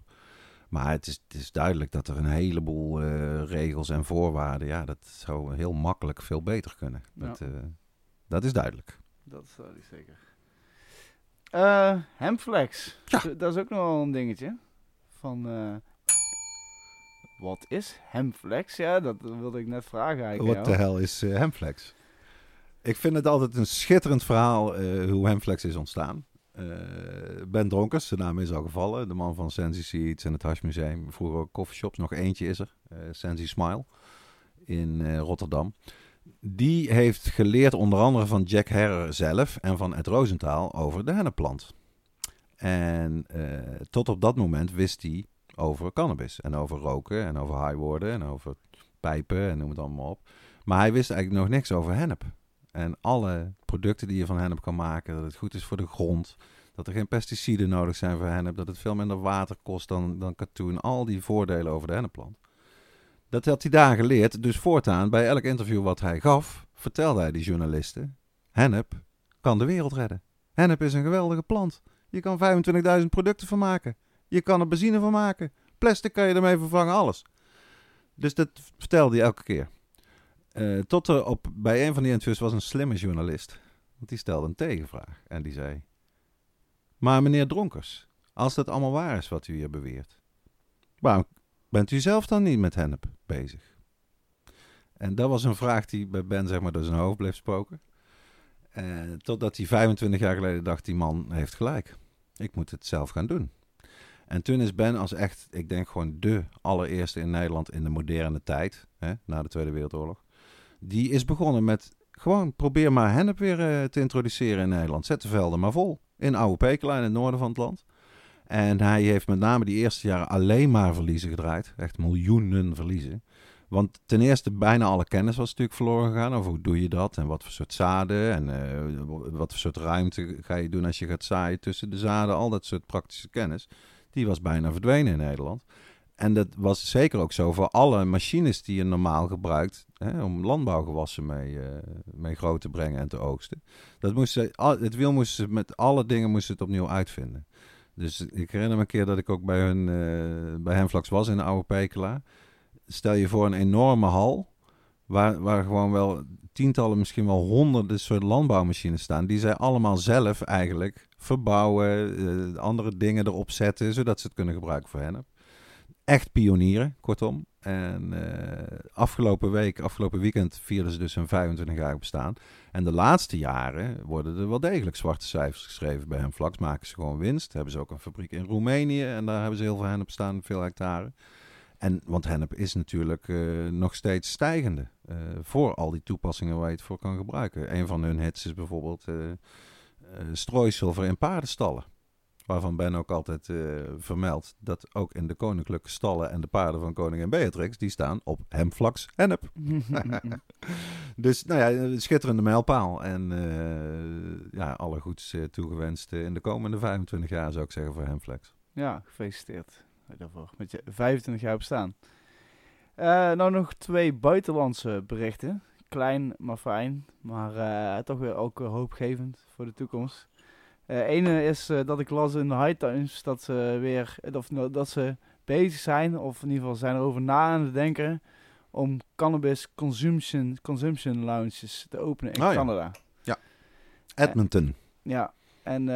Maar het is, het is, duidelijk dat er een heleboel regels en voorwaarden... ja, dat zou heel makkelijk veel beter kunnen. Ja. Dat, dat is duidelijk. Dat is zeker. Uh, Hemflex. Ja. Dat is ook nog wel een dingetje. Van, uh, wat is Hemflex? Ja, dat wilde ik net vragen eigenlijk. Wat de hel is uh, Hemflex? Ik vind het altijd een schitterend verhaal hoe Hemflex is ontstaan. ben Dronkers, de naam is al gevallen. De man van Sensi Seeds en het Hashmuseum. Vroeger coffeeshops. Nog eentje is er. Sensi Smile in Rotterdam die heeft geleerd onder andere van Jack Herrer zelf en van Ed Rosenthal over de hennepplant. En uh, tot op dat moment wist hij over cannabis en over roken en over high worden en over pijpen en noem het allemaal op. Maar hij wist eigenlijk nog niks over hennep. En alle producten die je van hennep kan maken, dat het goed is voor de grond, dat er geen pesticiden nodig zijn voor hennep, dat het veel minder water kost dan, dan katoen, al die voordelen over de hennepplant. Dat had hij daar geleerd. Dus voortaan, bij elk interview wat hij gaf, vertelde hij die journalisten: Hennep kan de wereld redden. Hennep is een geweldige plant. Je kan 25.000 producten van maken. Je kan er benzine van maken. Plastic kan je ermee vervangen, alles. Dus dat vertelde hij elke keer. Uh, tot er op, bij een van die interviews was een slimme journalist. Want die stelde een tegenvraag. En die zei: Maar meneer Dronkers, als dat allemaal waar is wat u hier beweert, waarom Bent u zelf dan niet met hennep bezig? En dat was een vraag die bij Ben zeg maar door zijn hoofd bleef spoken. Uh, totdat hij 25 jaar geleden dacht, die man heeft gelijk. Ik moet het zelf gaan doen. En toen is Ben als echt, ik denk gewoon de allereerste in Nederland in de moderne tijd, hè, na de Tweede Wereldoorlog. Die is begonnen met gewoon probeer maar hennep weer uh, te introduceren in Nederland. Zet de velden maar vol. In Oude Pekela in het noorden van het land. En hij heeft met name die eerste jaren alleen maar verliezen gedraaid. Echt miljoenen verliezen. Want ten eerste, bijna alle kennis was natuurlijk verloren gegaan over hoe doe je dat en wat voor soort zaden en uh, wat voor soort ruimte ga je doen als je gaat zaaien tussen de zaden. Al dat soort praktische kennis, die was bijna verdwenen in Nederland. En dat was zeker ook zo voor alle machines die je normaal gebruikt hè, om landbouwgewassen mee, uh, mee groot te brengen en te oogsten. Dat moest het wiel moesten ze met alle dingen moesten het opnieuw uitvinden. Dus ik herinner me een keer dat ik ook bij, hun, uh, bij Hemflax was in de oude Pekela. Stel je voor een enorme hal, waar, waar gewoon wel tientallen, misschien wel honderden soort landbouwmachines staan. Die zij allemaal zelf eigenlijk verbouwen, uh, andere dingen erop zetten, zodat ze het kunnen gebruiken voor hennep. Echt pionieren, kortom. En uh, afgelopen week, afgelopen weekend vierden ze dus hun 25 jaar bestaan. En de laatste jaren worden er wel degelijk zwarte cijfers geschreven bij Hemflax. Maken ze gewoon winst. Hebben ze ook een fabriek in Roemenië en daar hebben ze heel veel hennep staan, veel hectare. En, want hennep is natuurlijk uh, nog steeds stijgende uh, voor al die toepassingen waar je het voor kan gebruiken. Een van hun hits is bijvoorbeeld strooisilver in paardenstallen. Waarvan Ben ook altijd uh, vermeldt dat ook in de koninklijke stallen en de paarden van koningin Beatrix, die staan op hemflax hennep. dus nou ja, een schitterende mijlpaal. En uh, ja, alle goeds uh, toegewenst in de komende 25 jaar zou ik zeggen voor hemflex. Ja, gefeliciteerd daarvoor. Met je 25 jaar bestaan. nou nog twee buitenlandse berichten. Klein, maar fijn. Maar toch weer ook hoopgevend voor de toekomst. Uh, ene is uh, dat ik las in de High Times dat ze weer, of nou, dat ze bezig zijn, of in ieder geval zijn erover na aan het denken, om cannabis consumption, consumption lounges te openen in oh, Canada. Ja. Edmonton. ja, en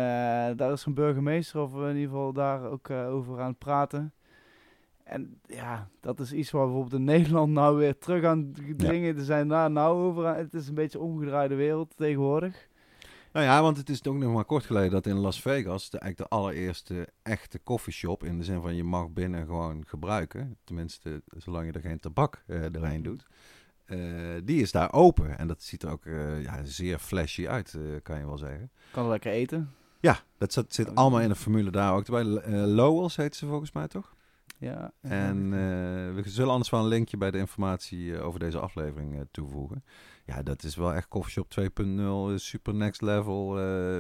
daar is een burgemeester, of in ieder geval daar ook over aan het praten. En ja, dat is iets waar bijvoorbeeld in Nederland nou weer terug aan dringen. Ja. Er zijn daar nou over aan. Het is een beetje omgedraaide wereld tegenwoordig. Nou ja, want het is ook nog maar kort geleden dat in Las Vegas, de, eigenlijk de allereerste echte koffieshop, in de zin van je mag binnen gewoon gebruiken, tenminste zolang je er geen tabak uh, doorheen doet, uh, die is daar open. En dat ziet er ook uh, ja, zeer flashy uit, kan je wel zeggen. Kan lekker eten? Ja, dat zit, zit allemaal in de formule daar ook. Bij Lowell's heet ze volgens mij toch? Ja. En we zullen anders wel een linkje bij de informatie over deze aflevering toevoegen. Ja, dat is wel echt Coffeeshop 2.0, super next level.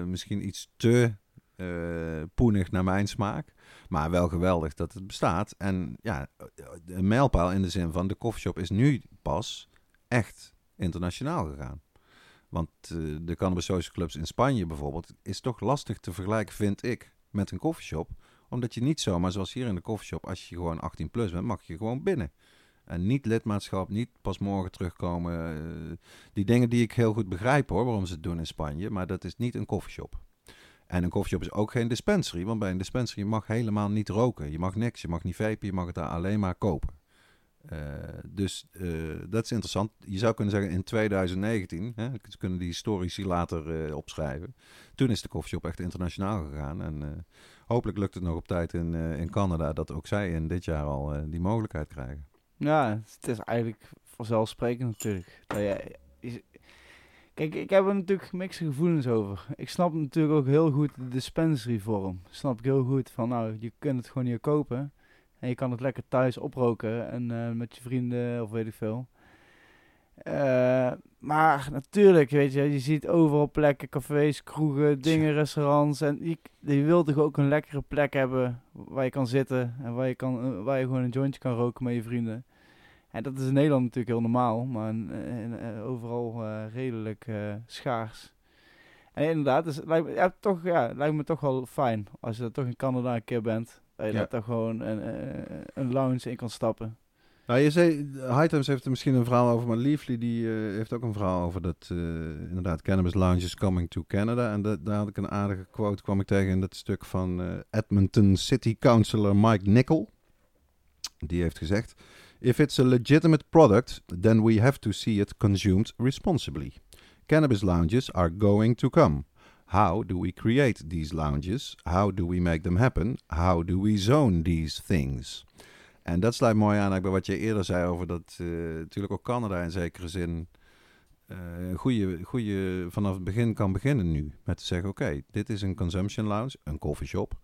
misschien iets te poenig naar mijn smaak. Maar wel geweldig dat het bestaat. En ja, een mijlpaal in de zin van de coffeeshop is nu pas echt internationaal gegaan. Want de Cannabis Clubs in Spanje bijvoorbeeld is toch lastig te vergelijken, vind ik, met een coffeeshop. Omdat je niet zomaar, zoals hier in de coffeeshop, als je gewoon 18 plus bent, mag je gewoon binnen. En niet lidmaatschap, niet pas morgen terugkomen. Uh, die dingen die ik heel goed begrijp hoor, waarom ze het doen in Spanje. Maar dat is niet een coffeeshop. En een coffeeshop is ook geen dispensary, want bij een dispensary mag helemaal niet roken. Je mag niks, je mag niet vapen, je mag het daar alleen maar kopen. Uh, dus uh, dat is interessant. Je zou kunnen zeggen in 2019, hè, kunnen die historici later opschrijven. Toen is de coffeeshop echt internationaal gegaan. En hopelijk lukt het nog op tijd in, in Canada dat ook zij in dit jaar al die mogelijkheid krijgen. Ja, het is eigenlijk vanzelfsprekend natuurlijk. Dat je, Kijk, ik heb er natuurlijk gemixte gevoelens over. Ik snap natuurlijk ook heel goed de dispensary vorm. Snap ik heel goed van, nou, je kunt het gewoon hier kopen. En je kan het lekker thuis oproken en uh, met je vrienden of weet ik veel. Uh, maar natuurlijk, weet je, je ziet overal plekken, cafés, kroegen, dingen, restaurants. En je, je wilt toch ook een lekkere plek hebben waar je kan zitten en waar je, kan, uh, waar je gewoon een jointje kan roken met je vrienden. En dat is in Nederland natuurlijk heel normaal, maar in, in, in, overal redelijk schaars. En inderdaad, dus, lijkt, me, ja, toch, ja, lijkt me toch wel fijn als je toch in Canada een keer bent. Dat je ja. daar gewoon een, eh, een lounge in kan stappen. Nou, je zei, High Times heeft er misschien een verhaal over, maar Leafly die uh, heeft ook een verhaal over dat, uh, inderdaad, cannabis lounges coming to Canada. En dat, daar had ik een aardige quote, kwam ik tegen in dat stuk van uh, Edmonton City Councilor Mike Nickel. Die heeft gezegd, if it's a legitimate product, then we have to see it consumed responsibly. Cannabis lounges are going to come. How do we create these lounges? How do we make them happen? How do we zone these things? En dat sluit mooi aan bij wat je eerder zei over dat uh, natuurlijk ook Canada in zekere zin uh, een goede, goede vanaf het begin kan beginnen nu. Met te zeggen, oké, dit is een consumption lounge, een coffeeshop.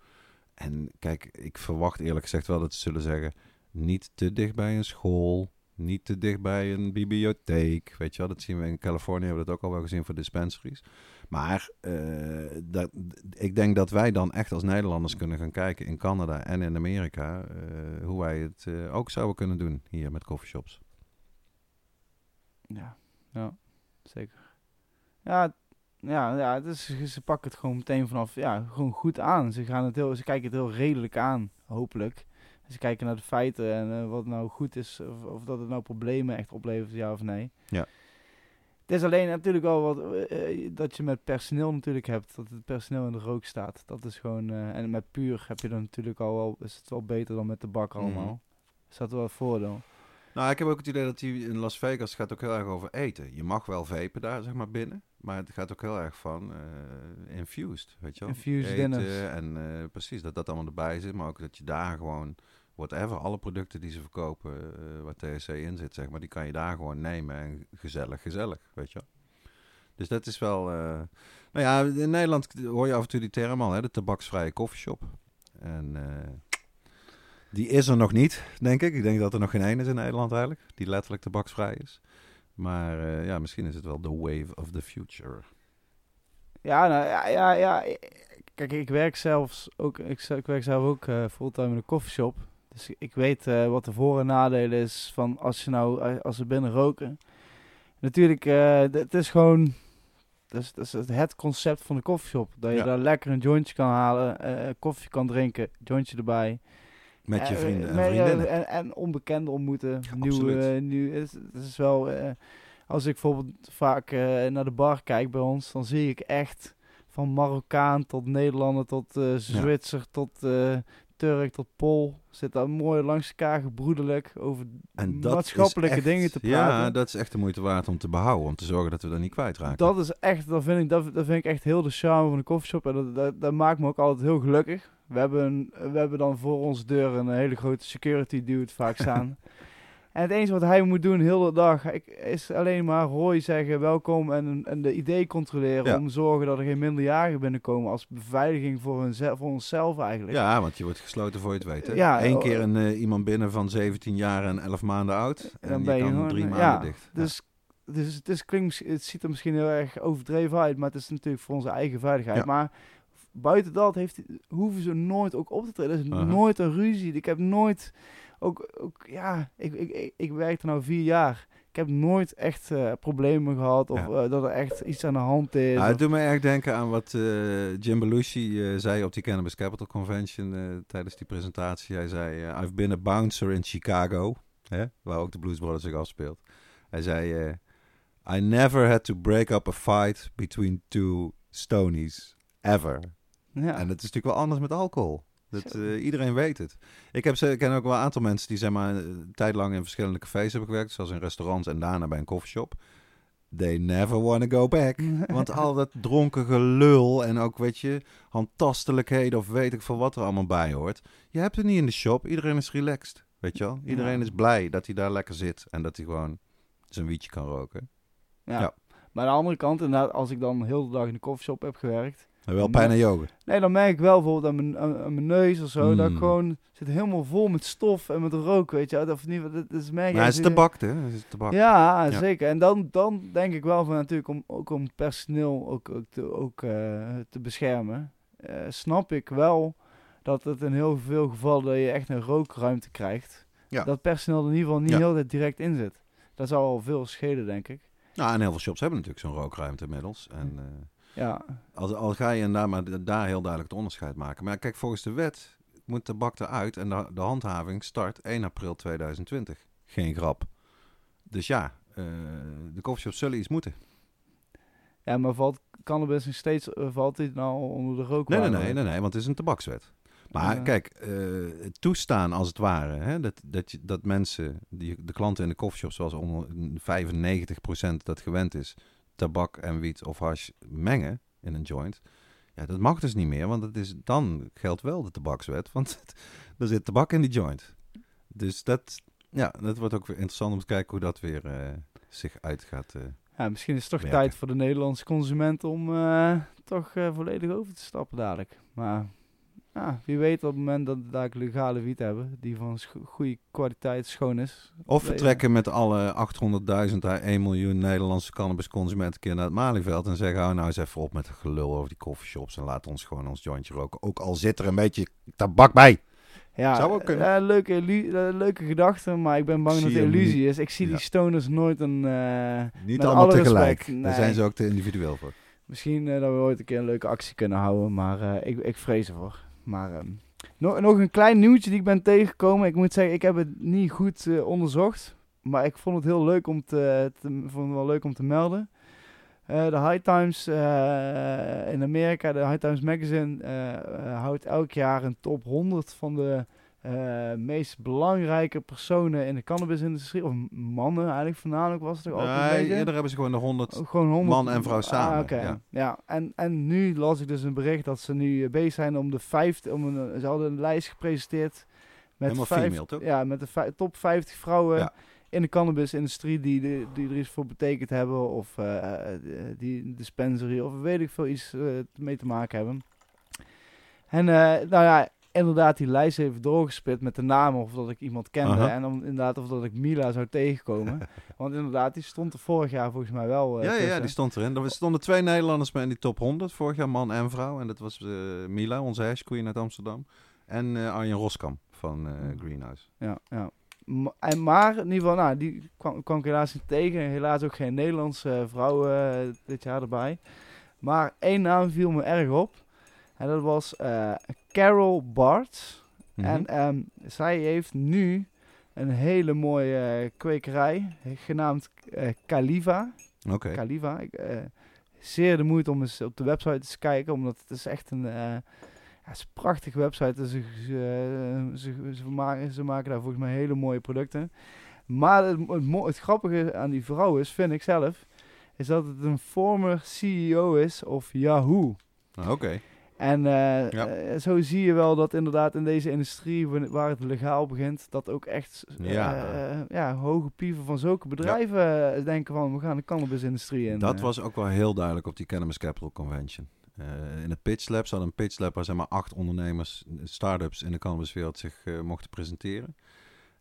En kijk, ik verwacht eerlijk gezegd wel dat ze zullen zeggen, niet te dicht bij een school, niet te dicht bij een bibliotheek. Weet je wel, dat zien we in Californië, hebben we dat ook al wel gezien voor dispensaries. Maar uh, dat, ik denk dat wij dan echt als Nederlanders kunnen gaan kijken in Canada en in Amerika uh, hoe wij het uh, ook zouden kunnen doen hier met coffeeshops. Ja, ja, zeker. Ja, ja, ja ze pakken het gewoon meteen vanaf, ja, gewoon goed aan. Ze, gaan het heel, ze kijken het heel redelijk aan, hopelijk. Ze kijken naar de feiten en wat nou goed is, of, of dat het nou problemen echt oplevert, ja of nee. Ja. Het is alleen natuurlijk wel wat uh, dat je met personeel natuurlijk hebt, dat het personeel in de rook staat. Dat is gewoon, uh, en met puur heb je dan natuurlijk al wel, is het wel beter dan met de bak mhm. allemaal. Mm. Is dat wel een voordeel? Nou, ik heb ook het idee dat die in Las Vegas gaat ook heel erg over eten. Je mag wel vapen daar, zeg maar, binnen. Maar het gaat ook heel erg van uh, infused, weet je wel. Infused dinners. En precies, dat dat allemaal erbij zit. Maar ook dat je daar gewoon whatever, alle producten die ze verkopen uh, waar THC in zit, zeg maar, die kan je daar gewoon nemen en gezellig, gezellig, weet je Dus dat is wel, uh, nou ja, in Nederland hoor je af en toe die term al, hè, de tabaksvrije koffieshop. En uh, die is er nog niet, denk ik. Ik denk dat er nog geen één is in Nederland eigenlijk, die letterlijk tabaksvrij is. Maar ja, misschien is het wel the wave of the future. Ja, nou, ja, ja, ja. Kijk, ik werk zelfs ook, ik, ik werk zelf ook fulltime in een koffieshop. Dus ik weet uh, wat de voor- en nadeel is van als je nou, eh, als ze binnen roken. Natuurlijk, uh, het is gewoon, dat is, dat is het concept van de koffieshop. Dat je ja. daar lekker een jointje kan halen, koffie kan drinken, jointje erbij. Met je vrienden en vriendinnen. En, en, onbekenden ontmoeten. Ja, nieuw, nieuw, het, het, is wel, als ik bijvoorbeeld vaak naar de bar kijk bij ons, dan zie ik echt van Marokkaan tot Nederlander tot Zwitser ja. tot Turk tot Pol. Zit daar mooi langs elkaar gebroedelijk over en maatschappelijke dingen te praten. Ja, dat is echt de moeite waard om te behouden. Om te zorgen dat we dat niet kwijtraken. Dat is echt, dat vind ik, dat, dat vind ik echt heel de charme van de koffieshop. En dat, dat, dat, maakt me ook altijd heel gelukkig. We hebben, een, we hebben dan voor onze deur een hele grote security dude vaak staan. En het enige wat hij moet doen heel de dag is alleen maar Roy zeggen welkom en, en de idee controleren om te zorgen dat er geen minderjarigen binnenkomen als beveiliging voor, hun, voor onszelf eigenlijk. Ja, want je wordt gesloten voor je het weet. Hè? Ja, Eén keer een, uh, iemand binnen van 17 jaar en 11 maanden oud en dan ben je kan drie maanden ja, dicht. Dus, dus het, is, klinkt, het ziet er misschien heel erg overdreven uit, maar het is natuurlijk voor onze eigen veiligheid. Maar buiten dat heeft, hoeven ze nooit ook op te treden. Er is nooit een ruzie. Ik heb nooit ook, ook ja, ik, ik, ik, ik werk er nou vier jaar. Ik heb nooit echt uh, problemen gehad of uh, dat er echt iets aan de hand is. Nou, het doet me erg denken aan wat uh, Jim Belushi zei op die Cannabis Capital Convention tijdens die presentatie. Hij zei, I've been a bouncer in Chicago, hè, waar ook de Blues Brothers zich afspeelt. Hij zei, I never had to break up a fight between two stonies, ever. Ja. En het is natuurlijk wel anders met alcohol. Dat, uh, iedereen weet het. Ik, heb, ik ken ook wel een aantal mensen die zeg maar, een tijd lang in verschillende cafés hebben gewerkt. Zoals in restaurants en daarna bij een coffeeshop. They never want to go back. Want al dat dronken gelul en ook, weet je, handtastelijkheden of weet ik veel wat er allemaal bij hoort. Je hebt het niet in de shop. Iedereen is relaxed, weet je wel. Iedereen is blij dat hij daar lekker zit en dat hij gewoon zijn wietje kan roken. Ja. ja. Maar aan de andere kant, inderdaad, als ik dan heel de dag in de koffieshop heb gewerkt wel pijn aan je Nee, dan merk ik wel bijvoorbeeld aan mijn, aan, mijn neus of zo. Dat ik hmm. gewoon zit helemaal vol met stof en met rook, weet je. Of niet, dat, is merk Maar het is tabak, hè? Het is tabak. Ja, ja, zeker. En dan, dan denk ik wel van natuurlijk om, ook om personeel ook, ook, te, ook, uh, te beschermen. Uh, snap ik wel dat het in heel veel gevallen dat je echt een rookruimte krijgt. Ja. Dat personeel er in ieder geval niet heel direct in zit. Dat zou al veel schelen, denk ik. Nou, en heel veel shops hebben natuurlijk zo'n rookruimte inmiddels. En, uh, ja. Al ga je daar maar daar heel duidelijk het onderscheid maken. Maar kijk, volgens de wet moet tabak eruit en de, de handhaving start 1 april 2020. Geen grap. Dus ja, uh, de coffeeshops zullen iets moeten. Ja, maar valt cannabis nog steeds, uh, valt dit nou onder de rook? Nee, nee, nee, nee, nee, want het is een tabakswet. Maar kijk, uh, toestaan als het ware, hè, dat, dat, je, dat mensen, die, de klanten in de coffeeshops, zoals onder 95% dat gewend is, tabak en wiet of hash mengen in een joint. Ja, dat mag dus niet meer, want het is, dan geldt wel de tabakswet, want er zit tabak in die joint. Dus dat, ja, dat wordt ook weer interessant om te kijken hoe dat weer uh, zich uit gaat. Uh, ja, misschien is het toch tijd voor de Nederlandse consument om uh, toch volledig over te stappen dadelijk. Maar ja, wie weet op het moment dat we daar legale wiet hebben, die van goede kwaliteit schoon is. Of vertrekken met alle 800.000 à 1 miljoen Nederlandse cannabisconsumenten keer naar het Malieveld en zeggen, hou nou eens even op met het gelul over die coffeeshops en laat ons gewoon ons jointje roken. Ook al zit er een beetje tabak bij. Ja, Zou ook kunnen. Uh, leuke, uh, leuke gedachte, maar ik ben bang dat het illusie is. Ik zie die stoners nooit een... Uh, niet allemaal tegelijk. Daar zijn ze ook te individueel voor. Misschien dat we ooit een keer een leuke actie kunnen houden, maar ik, ik vrees ervoor. Maar ehm, nog, nog een klein nieuwtje die ik ben tegengekomen. Ik moet zeggen, ik heb het niet goed uh, onderzocht. Maar ik vond het heel leuk om te, vond het wel leuk om te melden. Uh, de High Times uh, in Amerika, de High Times Magazine, houdt elk jaar een top 100 van de uh, meest belangrijke personen in de cannabisindustrie, of mannen eigenlijk voornamelijk was het toch altijd nee, Eerder hebben ze gewoon de 100, gewoon 100 man en vrouw ah, samen. Ah, okay. ja. ja, en, en nu las ik dus een bericht dat ze nu eh, bezig zijn om de 50, om een, ze hadden een lijst gepresenteerd met, vijf, female, toch? Ja, met de top 50 vrouwen in de cannabisindustrie die, die, die er iets voor betekend hebben, of uh, die dispensary, of weet ik veel iets uh, mee te maken hebben. En nou ja, inderdaad die lijst even doorgespit met de namen of dat ik iemand kende. En dan inderdaad of dat ik Mila zou tegenkomen. Want inderdaad, die stond er vorig jaar volgens mij wel. Uh, ja, ja, die stond erin. Er stonden twee Nederlanders mee in die top 100 vorig jaar, man en vrouw. En dat was uh, Mila, onze hashqueen uit Amsterdam. En uh, Arjen Roskam van Greenhouse. Ja, ja. en maar in ieder geval, nou, die kwam, kwam ik helaas niet tegen. Helaas ook geen Nederlandse vrouw dit jaar erbij. Maar één naam viel me erg op. En dat was Carol Bart. Mhm. En um, zij heeft nu een hele mooie uh, kwekerij, genaamd Caliva. Oké. Okay. Caliva. zeer de moeite om eens op de website te kijken, omdat het is echt een... Ja, het is een prachtige website. Ze, ze, ze, ze, maken, ze maken daar volgens mij hele mooie producten. Maar het, het, het, grappige aan die vrouw is, vind ik zelf, is dat het een former CEO is of Yahoo. Oké. En uh, zo zie je wel dat inderdaad in deze industrie, waar het legaal begint, dat ook echt ja. Uh, ja, hoge pieven van zulke bedrijven denken van we gaan de cannabisindustrie in. Dat was ook wel heel duidelijk op die Cannabis Capital Convention. in het Pitch Lab zat een Pitch Lab waar zeg maar acht ondernemers, start-ups in de cannabiswereld zich mochten presenteren.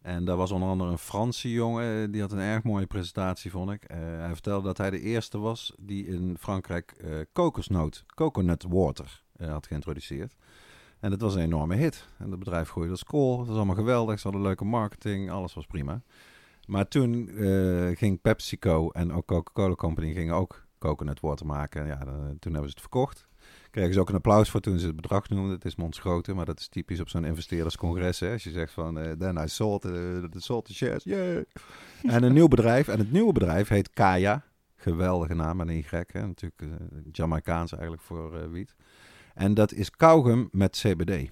En daar was onder andere een Franse jongen, die had een erg mooie presentatie, vond ik. hij vertelde dat hij de eerste was die in Frankrijk kokosnoot, coconut water uh, had geïntroduceerd. En het was een enorme hit. En het bedrijf groeide als kool. Het was allemaal geweldig. Ze hadden leuke marketing. Alles was prima. Maar toen uh, ging PepsiCo en ook Coca-Cola Company gingen ook coconut water maken. Ja, dan, toen hebben ze het verkocht. Kregen ze ook een applaus voor toen ze het bedrag noemden. Het is mondsgrote, maar dat is typisch op zo'n investeerderscongres. Hè? Als je zegt van, uh, then I sold, uh, the shares, yeah. en een nieuw bedrijf. En het nieuwe bedrijf heet Kaya. Geweldige naam en Y, hè? Natuurlijk uh, Jamaicaans eigenlijk voor wiet. En dat is kauwgum met CBD.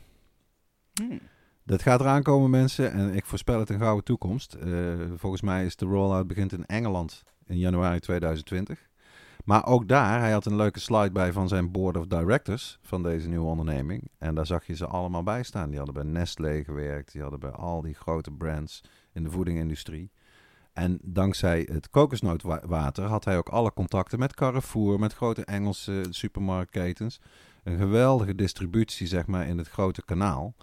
Hmm. Dat gaat eraan komen, mensen. En ik voorspel het een gouden toekomst. Uh, volgens mij is de rollout begint in Engeland in januari 2020. Maar ook daar, hij had een leuke slide bij van zijn board of directors van deze nieuwe onderneming. En daar zag je ze allemaal bij staan. Die hadden bij Nestlé gewerkt, die hadden bij al die grote brands in de voedingindustrie. En dankzij het kokosnootwater had hij ook alle contacten met Carrefour, met grote Engelse supermarktketens een geweldige distributie zeg maar, in het grote kanaal.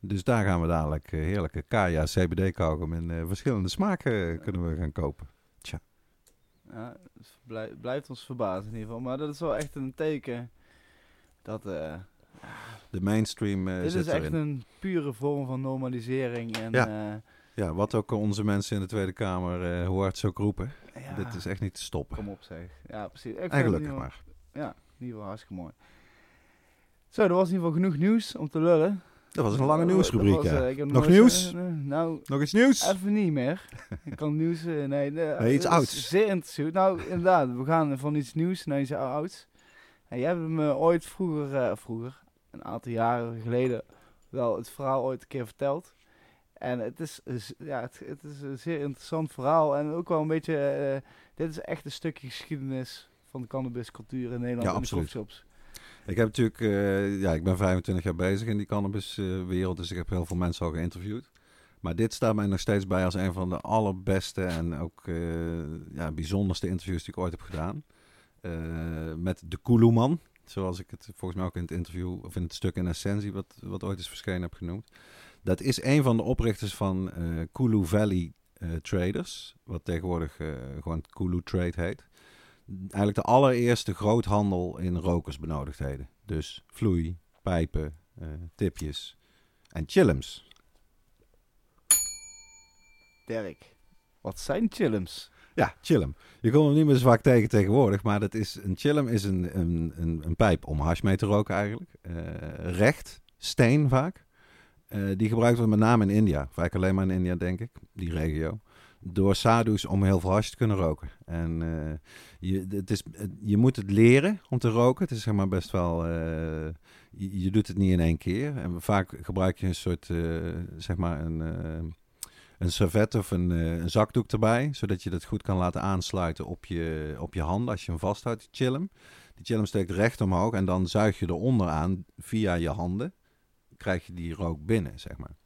Dus daar gaan we dadelijk uh, heerlijke Kaya CBD kauwgom in uh, verschillende smaken uh, kunnen we gaan kopen. Tja. Ja, blij, blijft ons verbazen in ieder geval. Maar dat is wel echt een teken dat... de mainstream Dit is echt een pure vorm van normalisering. En, ja. ja, wat ook onze mensen in de Tweede Kamer hoe hard zo roepen. Ja, Dit is echt niet te stoppen. Kom op zeg. Ja, precies. Eigenlijk maar. Ja, in ieder geval hartstikke mooi. Zo, er was in ieder geval genoeg nieuws om te lullen. Dat was een lange nieuwsrubriek, ja. Uh, nog nieuws? Uh, nou, nog iets nieuws? Even niet meer. ik kan nieuws... Uh, nee, nee, iets ouds. Zeer interessant. Nou, inderdaad. We gaan van iets nieuws naar iets ouds. En jij hebt me ooit vroeger, vroeger, een aantal jaren geleden, wel het verhaal ooit een keer verteld. En het is, ja, het, het, is een zeer interessant verhaal. En ook wel een beetje... dit is echt een stukje geschiedenis van de cannabiscultuur in Nederland ja, in absoluut. de coffeeshops. Ik heb natuurlijk, uh, ja, ik ben 25 jaar bezig in die cannabiswereld, dus ik heb heel veel mensen al geïnterviewd. Maar dit staat mij nog steeds bij als een van de allerbeste en ook uh, ja, bijzonderste interviews die ik ooit heb gedaan. Uh, met de Kuluman, zoals ik het volgens mij ook in het interview, of in het stuk in Essentie, wat, wat ooit is verschenen, heb genoemd. Dat is een van de oprichters van Kulu Valley Traders, wat tegenwoordig gewoon Kulu Trade heet eigenlijk de allereerste groothandel in rokersbenodigdheden. Dus vloei, pijpen, uh, tipjes en chillums. Dirk, wat zijn chillums? Ja, chillum. Je komt hem niet meer zo vaak tegen tegenwoordig, maar dat is, een chillum is een, een, een, een pijp om hash mee te roken eigenlijk. Uh, recht, steen vaak. Uh, die gebruikt wordt met name in India. Vaak alleen maar in India, denk ik, die regio door sadhu's om heel veel hash te kunnen roken. En uh, je, het is, je moet het leren om te roken. Het is zeg maar best wel... Uh, je, doet het niet in één keer. En vaak gebruik je een soort, uh, zeg maar een, een servet of een, een, zakdoek erbij. Zodat je dat goed kan laten aansluiten op je, op je handen als je hem vasthoudt, die chillum. Die chillum steekt recht omhoog en dan zuig je eronder aan via je handen. Krijg je die rook binnen, zeg maar.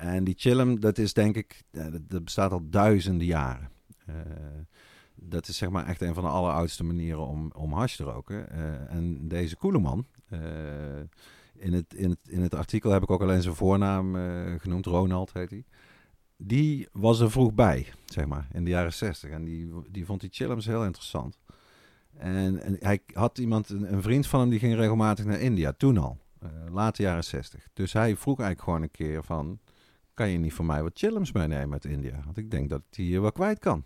En die chillum, dat is denk ik, dat, bestaat al duizenden jaren. Uh, dat is zeg maar echt een van de alleroudste manieren om, om hash te roken. Uh, en deze Koeleman, uh, in, het, in, het, in het artikel heb ik ook alleen zijn voornaam genoemd, Ronald heet hij. Die was er vroeg bij, zeg maar, in de jaren zestig. En die, die vond die chillums heel interessant. En, en hij had iemand, een, vriend van hem, die ging regelmatig naar India, toen al. late jaren zestig. Dus hij vroeg eigenlijk gewoon een keer van kan je niet voor mij wat chillums meenemen uit India? Want ik denk dat ik die hier wel kwijt kan.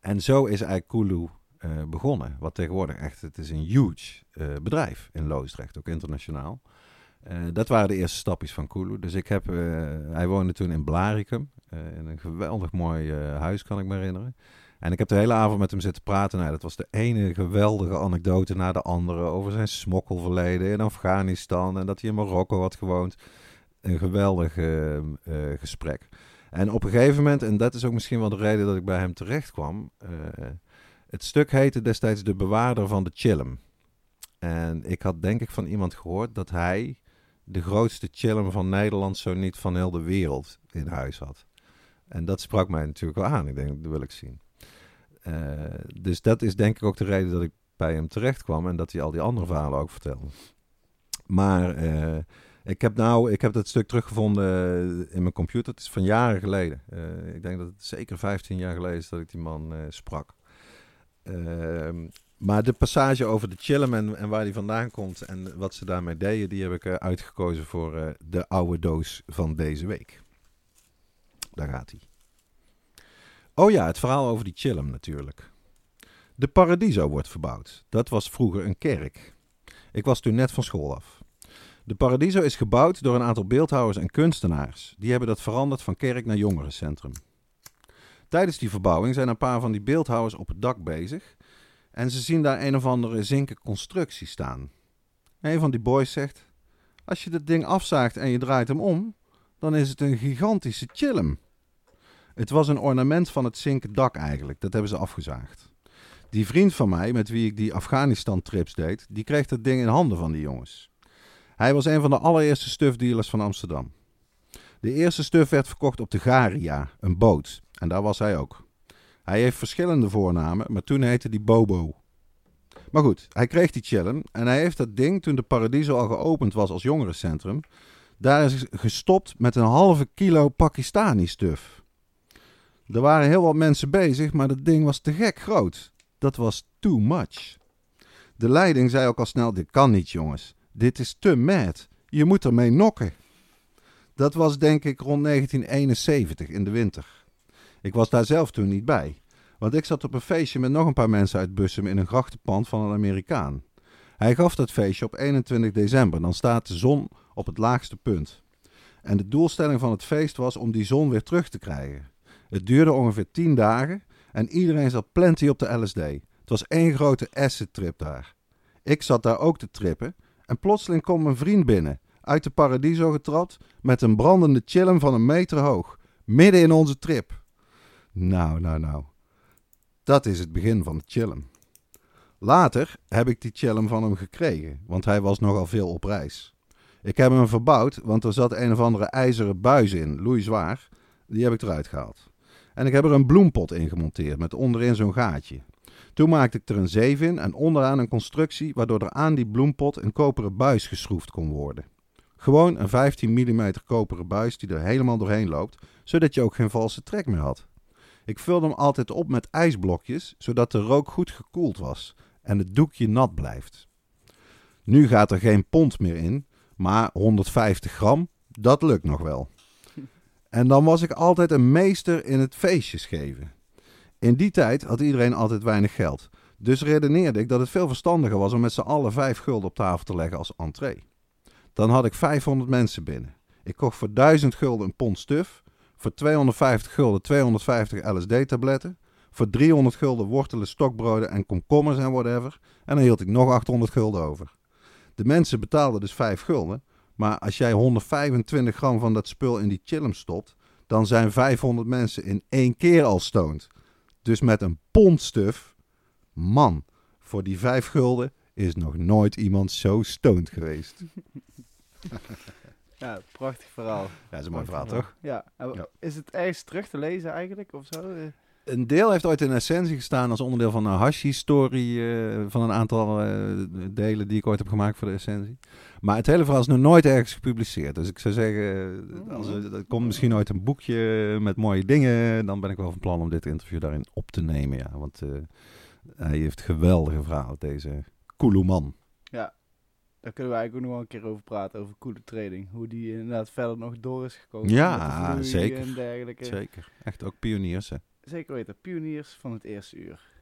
En zo is eigenlijk Kulu uh, begonnen. Wat tegenwoordig echt, het is een huge uh, bedrijf in Loosdrecht, ook internationaal. Uh, dat waren de eerste stapjes van Kulu. Dus ik heb, hij woonde toen in Blaricum, in een geweldig mooi huis kan ik me herinneren. En ik heb de hele avond met hem zitten praten. Nou, dat was de ene geweldige anekdote na de andere over zijn smokkelverleden in Afghanistan en dat hij in Marokko had gewoond een geweldig uh, gesprek. En op een gegeven moment, en dat is ook misschien wel de reden dat ik bij hem terecht kwam. Uh, het stuk heette destijds De Bewaarder van de Chillum. En ik had denk ik van iemand gehoord dat hij de grootste chillum van Nederland, zo niet van heel de wereld, in huis had. En dat sprak mij natuurlijk wel aan. Ik denk, dat wil ik zien. Uh, dus dat is denk ik ook de reden dat ik bij hem terecht kwam en dat hij al die andere verhalen ook vertelde. Maar ik heb nou, ik heb dat stuk teruggevonden in mijn computer. Het is van jaren geleden. Uh, ik denk dat het zeker 15 jaar geleden is dat ik die man sprak. Ehm, maar de passage over de chillum en, en, waar die vandaan komt en wat ze daarmee deden, die heb ik uitgekozen voor de oude doos van deze week. Daar gaat hij. Oh ja, het verhaal over die chillum natuurlijk. De Paradiso wordt verbouwd. Dat was vroeger een kerk. Ik was toen net van school af. De Paradiso is gebouwd door een aantal beeldhouwers en kunstenaars. Die hebben dat veranderd van kerk naar jongerencentrum. Tijdens die verbouwing zijn een paar van die beeldhouwers op het dak bezig. En ze zien daar een of andere zinken constructie staan. Een van die boys zegt: Als je dat ding afzaagt en je draait hem om, dan is het een gigantische chillum. Het was een ornament van het zinken dak eigenlijk. Dat hebben ze afgezaagd. Die vriend van mij, met wie ik die Afghanistan-trips deed, die kreeg dat ding in handen van die jongens. Hij was een van de allereerste stufdealers van Amsterdam. De eerste stuf werd verkocht op de Garia, een boot. En daar was hij ook. Hij heeft verschillende voornamen, maar toen heette die Bobo. Maar goed, hij kreeg die challenge en hij heeft dat ding, toen de Paradiso al geopend was als jongerencentrum, daar is gestopt met een halve kilo Pakistani-stuf. Er waren heel wat mensen bezig, maar dat ding was te gek groot. Dat was too much. De leiding zei ook al snel: Dit kan niet, jongens. Dit is te mad. Je moet ermee nokken. Dat was denk ik rond 1971 in de winter. Ik was daar zelf toen niet bij. Want ik zat op een feestje met nog een paar mensen uit Bussum in een grachtenpand van een Amerikaan. Hij gaf dat feestje op 21 december. Dan staat de zon op het laagste punt. En de doelstelling van het feest was om die zon weer terug te krijgen. Het duurde ongeveer 10 dagen en iedereen zat plenty op de LSD. Het was één grote acid trip daar. Ik zat daar ook te trippen en plotseling komt mijn vriend binnen, uit de Paradiso getrapt, met een brandende chillum van een meter hoog, midden in onze trip. Nou, nou, nou. Dat is het begin van de chillum. Later heb ik die chillum van hem gekregen, want hij was nogal veel op reis. Ik heb hem verbouwd, want er zat een of andere ijzeren buis in, loeizwaar. Die heb ik eruit gehaald. En ik heb er een bloempot in gemonteerd met onderin zo'n gaatje. Toen maakte ik er een zeef in en onderaan een constructie waardoor er aan die bloempot een koperen buis geschroefd kon worden. Gewoon een 15 mm koperen buis die er helemaal doorheen loopt, zodat je ook geen valse trek meer had. Ik vulde hem altijd op met ijsblokjes, zodat de rook goed gekoeld was en het doekje nat blijft. Nu gaat er geen pond meer in, maar 150 gram, dat lukt nog wel. En dan was ik altijd een meester in het feestjes geven. In die tijd had iedereen altijd weinig geld. Dus redeneerde ik dat het veel verstandiger was om met z'n allen vijf gulden op tafel te leggen als entree. Dan had ik 500 mensen binnen. Ik kocht voor 1000 gulden een pond stuf, voor 250 gulden 250 LSD-tabletten, voor 300 gulden wortelen, stokbroden en komkommers en whatever. En dan hield ik nog 800 gulden over. De mensen betaalden dus 5 gulden, maar als jij 125 gram van dat spul in die chillum stopt, dan zijn 500 mensen in één keer al stoned. Dus met een pond stuf, man, voor die 5 gulden is nog nooit iemand zo stoned geweest. Ja, prachtig verhaal. Ja, dat is een mooi verhaal, toch? Ja. Is het ergens terug te lezen eigenlijk, of zo? Een deel heeft ooit in essentie gestaan als onderdeel van een hash-historie uh, van een aantal uh, delen die ik ooit heb gemaakt voor de essentie. Maar het hele verhaal is nog nooit ergens gepubliceerd. Dus ik zou zeggen, oh. als er, komt misschien ooit een boekje met mooie dingen, dan ben ik wel van plan om dit interview daarin op te nemen. Ja. Want uh, hij heeft geweldige verhalen, deze coole man. Ja, daar kunnen we eigenlijk ook nog wel een keer over praten, over coole trading. Hoe die inderdaad verder nog door is gekomen. Ja, zeker. En dergelijke. Zeker. Echt ook pioniers, hè. Zeker weten, pioniers van het eerste uur.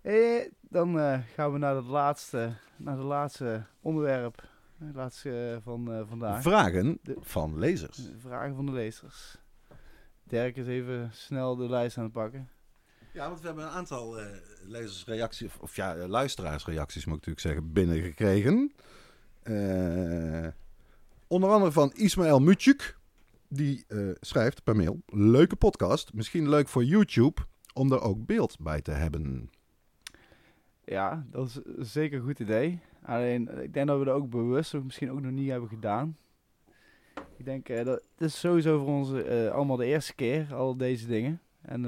Eh, dan uh, gaan we naar het laatste, naar de laatste onderwerp. Het laatste uh, van uh, vandaag. Vragen de, van lezers. vragen van de lezers. Dirk is even snel de lijst aan het pakken. Ja, want we hebben een aantal lezersreacties, of ja, luisteraarsreacties moet ik natuurlijk zeggen, binnengekregen. onder andere van Ismaël Mutjuk die uh, schrijft per mail: Leuke podcast. Misschien leuk voor YouTube om er ook beeld bij te hebben. ja, dat is zeker een goed idee. Alleen, ik denk dat we dat ook bewust misschien ook nog niet hebben gedaan. Ik denk, dat het is sowieso voor ons allemaal de eerste keer, al deze dingen. En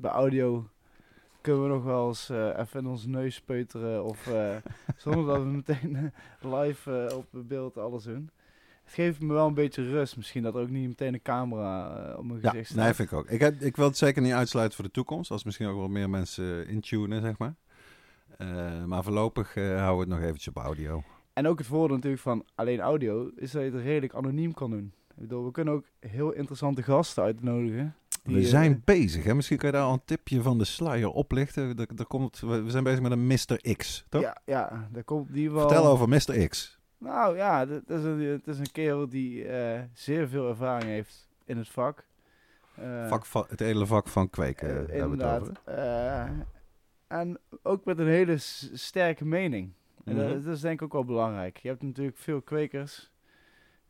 bij audio kunnen we nog wel eens even in ons neus peuteren. Of zonder dat we meteen live op beeld alles doen. Het geeft me wel een beetje rust. Misschien dat er ook niet meteen een camera op mijn gezicht staat. Nee, vind ik ook. Ik, heb, ik wil het zeker niet uitsluiten voor de toekomst. Als misschien ook wel meer mensen intunen, zeg maar. maar voorlopig houden we het nog eventjes op audio. En ook het voordeel natuurlijk van alleen audio is dat je het redelijk anoniem kan doen. Ik bedoel, we kunnen ook heel interessante gasten uitnodigen. we zijn uh, bezig, hè? Misschien kan je daar al een tipje van de sluier oplichten. Er, er komt, we zijn bezig met een Mr. X, toch? Ja, ja daar komt die wel... Vertel over Mr. X. Nou ja, het is een, het is een kerel die uh, zeer veel ervaring heeft in het vak. Uh, vak het hele vak van kweken uh, hebben we het over. en ook met een hele sterke mening. En dat, mhm. is denk ik ook wel belangrijk. Je hebt natuurlijk veel kwekers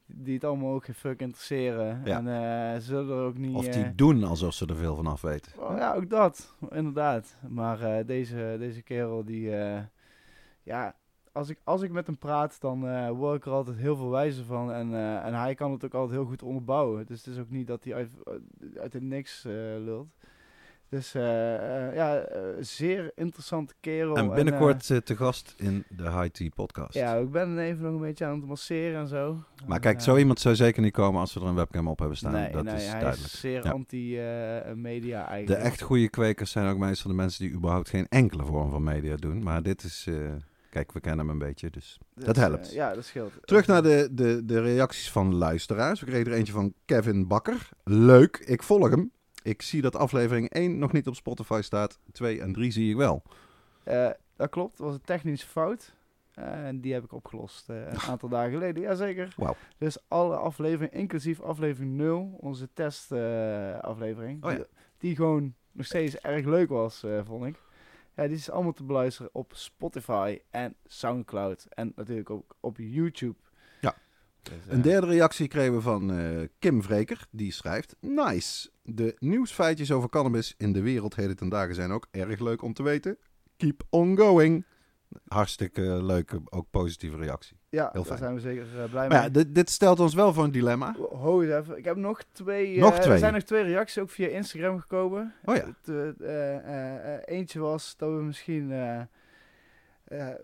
die het allemaal ook geen fuck interesseren. En uh, zullen er ook niet... Of die doen alsof ze er veel van af weten. Oh, ja, ook dat. Inderdaad. Maar deze, deze kerel die... ja, als ik, als ik met hem praat, dan word ik er altijd heel veel wijzer van. En, en hij kan het ook altijd heel goed onderbouwen. Dus het is ook niet dat hij uit, uit het niks lult. Dus uh, ja, uh, zeer interessante kerel. En binnenkort en, te gast in de High Tea podcast. Ja, ik ben even nog een beetje aan het masseren en zo. Maar kijk, zo iemand zou zeker niet komen als we er een webcam op hebben staan. Nee, dat nee, is hij duidelijk. is zeer anti-media eigenlijk. De echt goede kwekers zijn ook meestal de mensen die überhaupt geen enkele vorm van media doen. Maar dit is... Kijk, we kennen hem een beetje, dus, dus dat helpt. ja, dat scheelt. Terug naar de, de, de reacties van luisteraars. We kregen er eentje van Kevin Bakker. Leuk, ik volg hem. Ik zie dat aflevering 1 nog niet op Spotify staat. 2 en 3 zie ik wel. Uh, dat klopt, dat was een technische fout. Uh, en die heb ik opgelost uh, een aantal dagen geleden. Jazeker. Wow. Dus alle afleveringen, inclusief aflevering 0, onze testaflevering. Oh, ja. die, die, gewoon nog steeds erg leuk was, vond ik. Ja, die is allemaal te beluisteren op Spotify en Soundcloud. En natuurlijk ook op YouTube. Dus, een derde reactie kregen we van uh, Kim Vreker. Die schrijft: Nice. De nieuwsfeitjes over cannabis in de wereld heden ten dagen zijn ook erg leuk om te weten. Keep on going. Hartstikke leuke, ook positieve reactie. Ja, Heel fijn. daar zijn we zeker uh, blij maar mee. Ja, dit, stelt ons wel voor een dilemma. Ho even. Ik heb nog twee. Nog uh, twee. Er zijn nog twee reacties ook via Instagram gekomen. Oh ja. Het, eentje was dat we misschien. hij,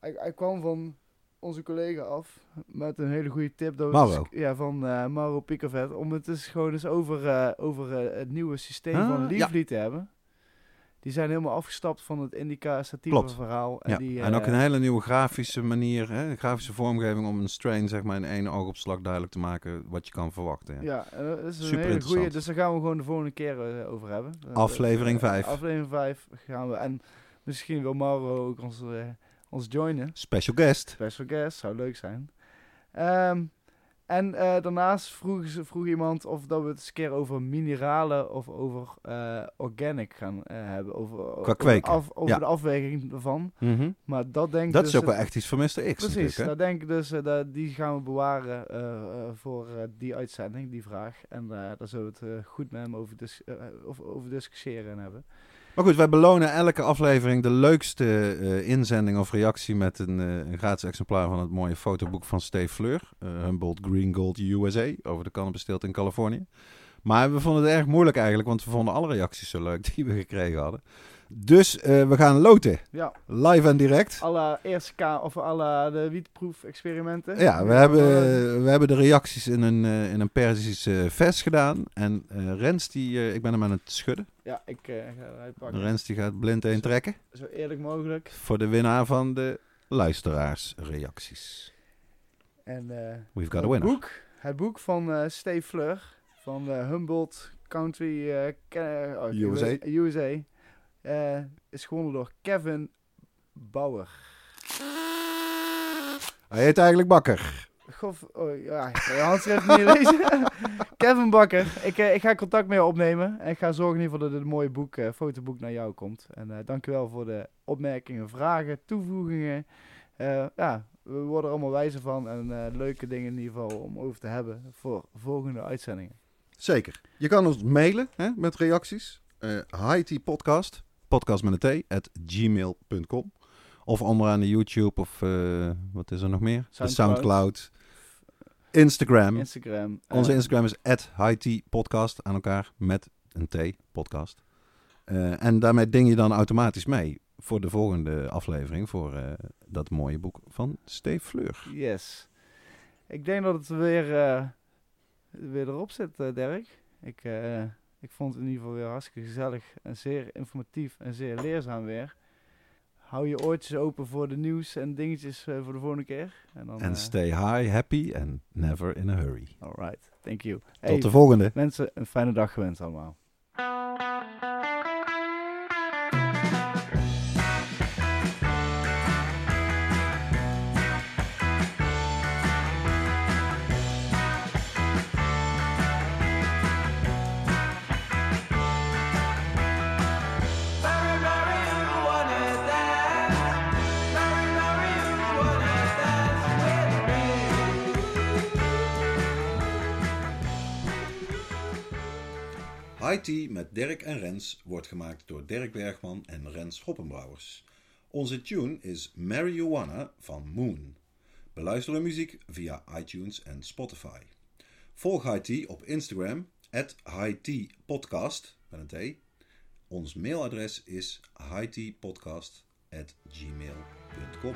hij kwam van onze collega af met een hele goede tip. Dat Mauro. ja, van Mauro Pickervet. Om het dus gewoon eens over, over het nieuwe systeem ah, van Leafly ja. te hebben. Die zijn helemaal afgestapt van het indica-statieve verhaal. En, ja. die, en ook een hele nieuwe grafische manier, hè, een grafische vormgeving om een strain zeg maar in één oogopslag duidelijk te maken wat je kan verwachten. Ja, ja dat is een Super hele goede. Dus daar gaan we gewoon de volgende keer over hebben. Aflevering 5. aflevering 5 gaan we. En misschien wil Mauro ook ons ons joinen. Special guest. Special guest, zou leuk zijn. Um, en uh, daarnaast vroeg, vroeg iemand of dat we het eens een keer over mineralen of over uh, organic gaan uh, hebben. Over, Qua kweken. Over, over ja. de afweging ervan. Mm -hmm. Maar dat denk ik Dat dus is ook wel echt iets voor Mr. X Precies, dat denk ik dus, dat, die gaan we bewaren voor die uitzending, die vraag. En daar zullen we het goed met hem over, dis over, over discussiëren en hebben. Maar goed, wij belonen elke aflevering de leukste uh, inzending of reactie met een, uh, een, gratis exemplaar van het mooie fotoboek van Steve Fleur. Uh, Humboldt Green Gold USA over de cannabis in Californië. Maar we vonden het erg moeilijk eigenlijk, want we vonden alle reacties zo leuk die we gekregen hadden. Dus uh, we gaan loten. Ja. Live en direct. Alle eerste K of alle de wietproef-experimenten. Ja, we hebben, we hebben de reacties in een, uh, in een Persische vers gedaan. En uh, Rens, die, ik ben hem aan het schudden. Ja, ik ga pakken. Rens, die gaat blind heen trekken. Zo eerlijk mogelijk. Voor de winnaar van de luisteraarsreacties. En We've got a winner. Boek, het boek van Steve Fleur van Humboldt Country oh, USA. USA. Uh, is gewonnen door Kevin Bauer. Hij heet eigenlijk Bakker. Gof, oh, ja, ik kan je handschrift niet lezen. Kevin Bakker. Ik, uh, ik ga contact mee opnemen. En ik ga zorgen in ieder geval dat het mooie boek, uh, fotoboek naar jou komt. En uh, dankjewel voor de opmerkingen, vragen, toevoegingen. ja, we worden er allemaal wijzer van. En leuke dingen in ieder geval om over te hebben voor volgende uitzendingen. Zeker. Je kan ons mailen hè, met reacties. Uh, podcast podcast met een t, at gmail.com. Of onderaan de YouTube of wat is er nog meer? Soundcloud. De Soundcloud. Instagram. Instagram. Onze Instagram is at podcast aan elkaar met een T, podcast. en daarmee ding je dan automatisch mee voor de volgende aflevering, voor dat mooie boek van Steve Fleur. Yes. Ik denk dat het weer, weer erop zit, Dirk. Ik, ik vond het in ieder geval weer hartstikke gezellig en zeer informatief en zeer leerzaam weer. Hou je oortjes open voor de nieuws en dingetjes voor de volgende keer. En dan, stay high, happy and never in a hurry. Alright, thank you. Tot de volgende. Mensen, een fijne dag gewenst allemaal. Met Dirk en Rens wordt gemaakt door Dirk Bergman en Rens Hoppenbrouwers. Onze tune is Wanna van Moon. Beluister de muziek via iTunes en Spotify. Volg IT op Instagram, at Podcast met een T. Ons mailadres is hightpodcast at gmail.com.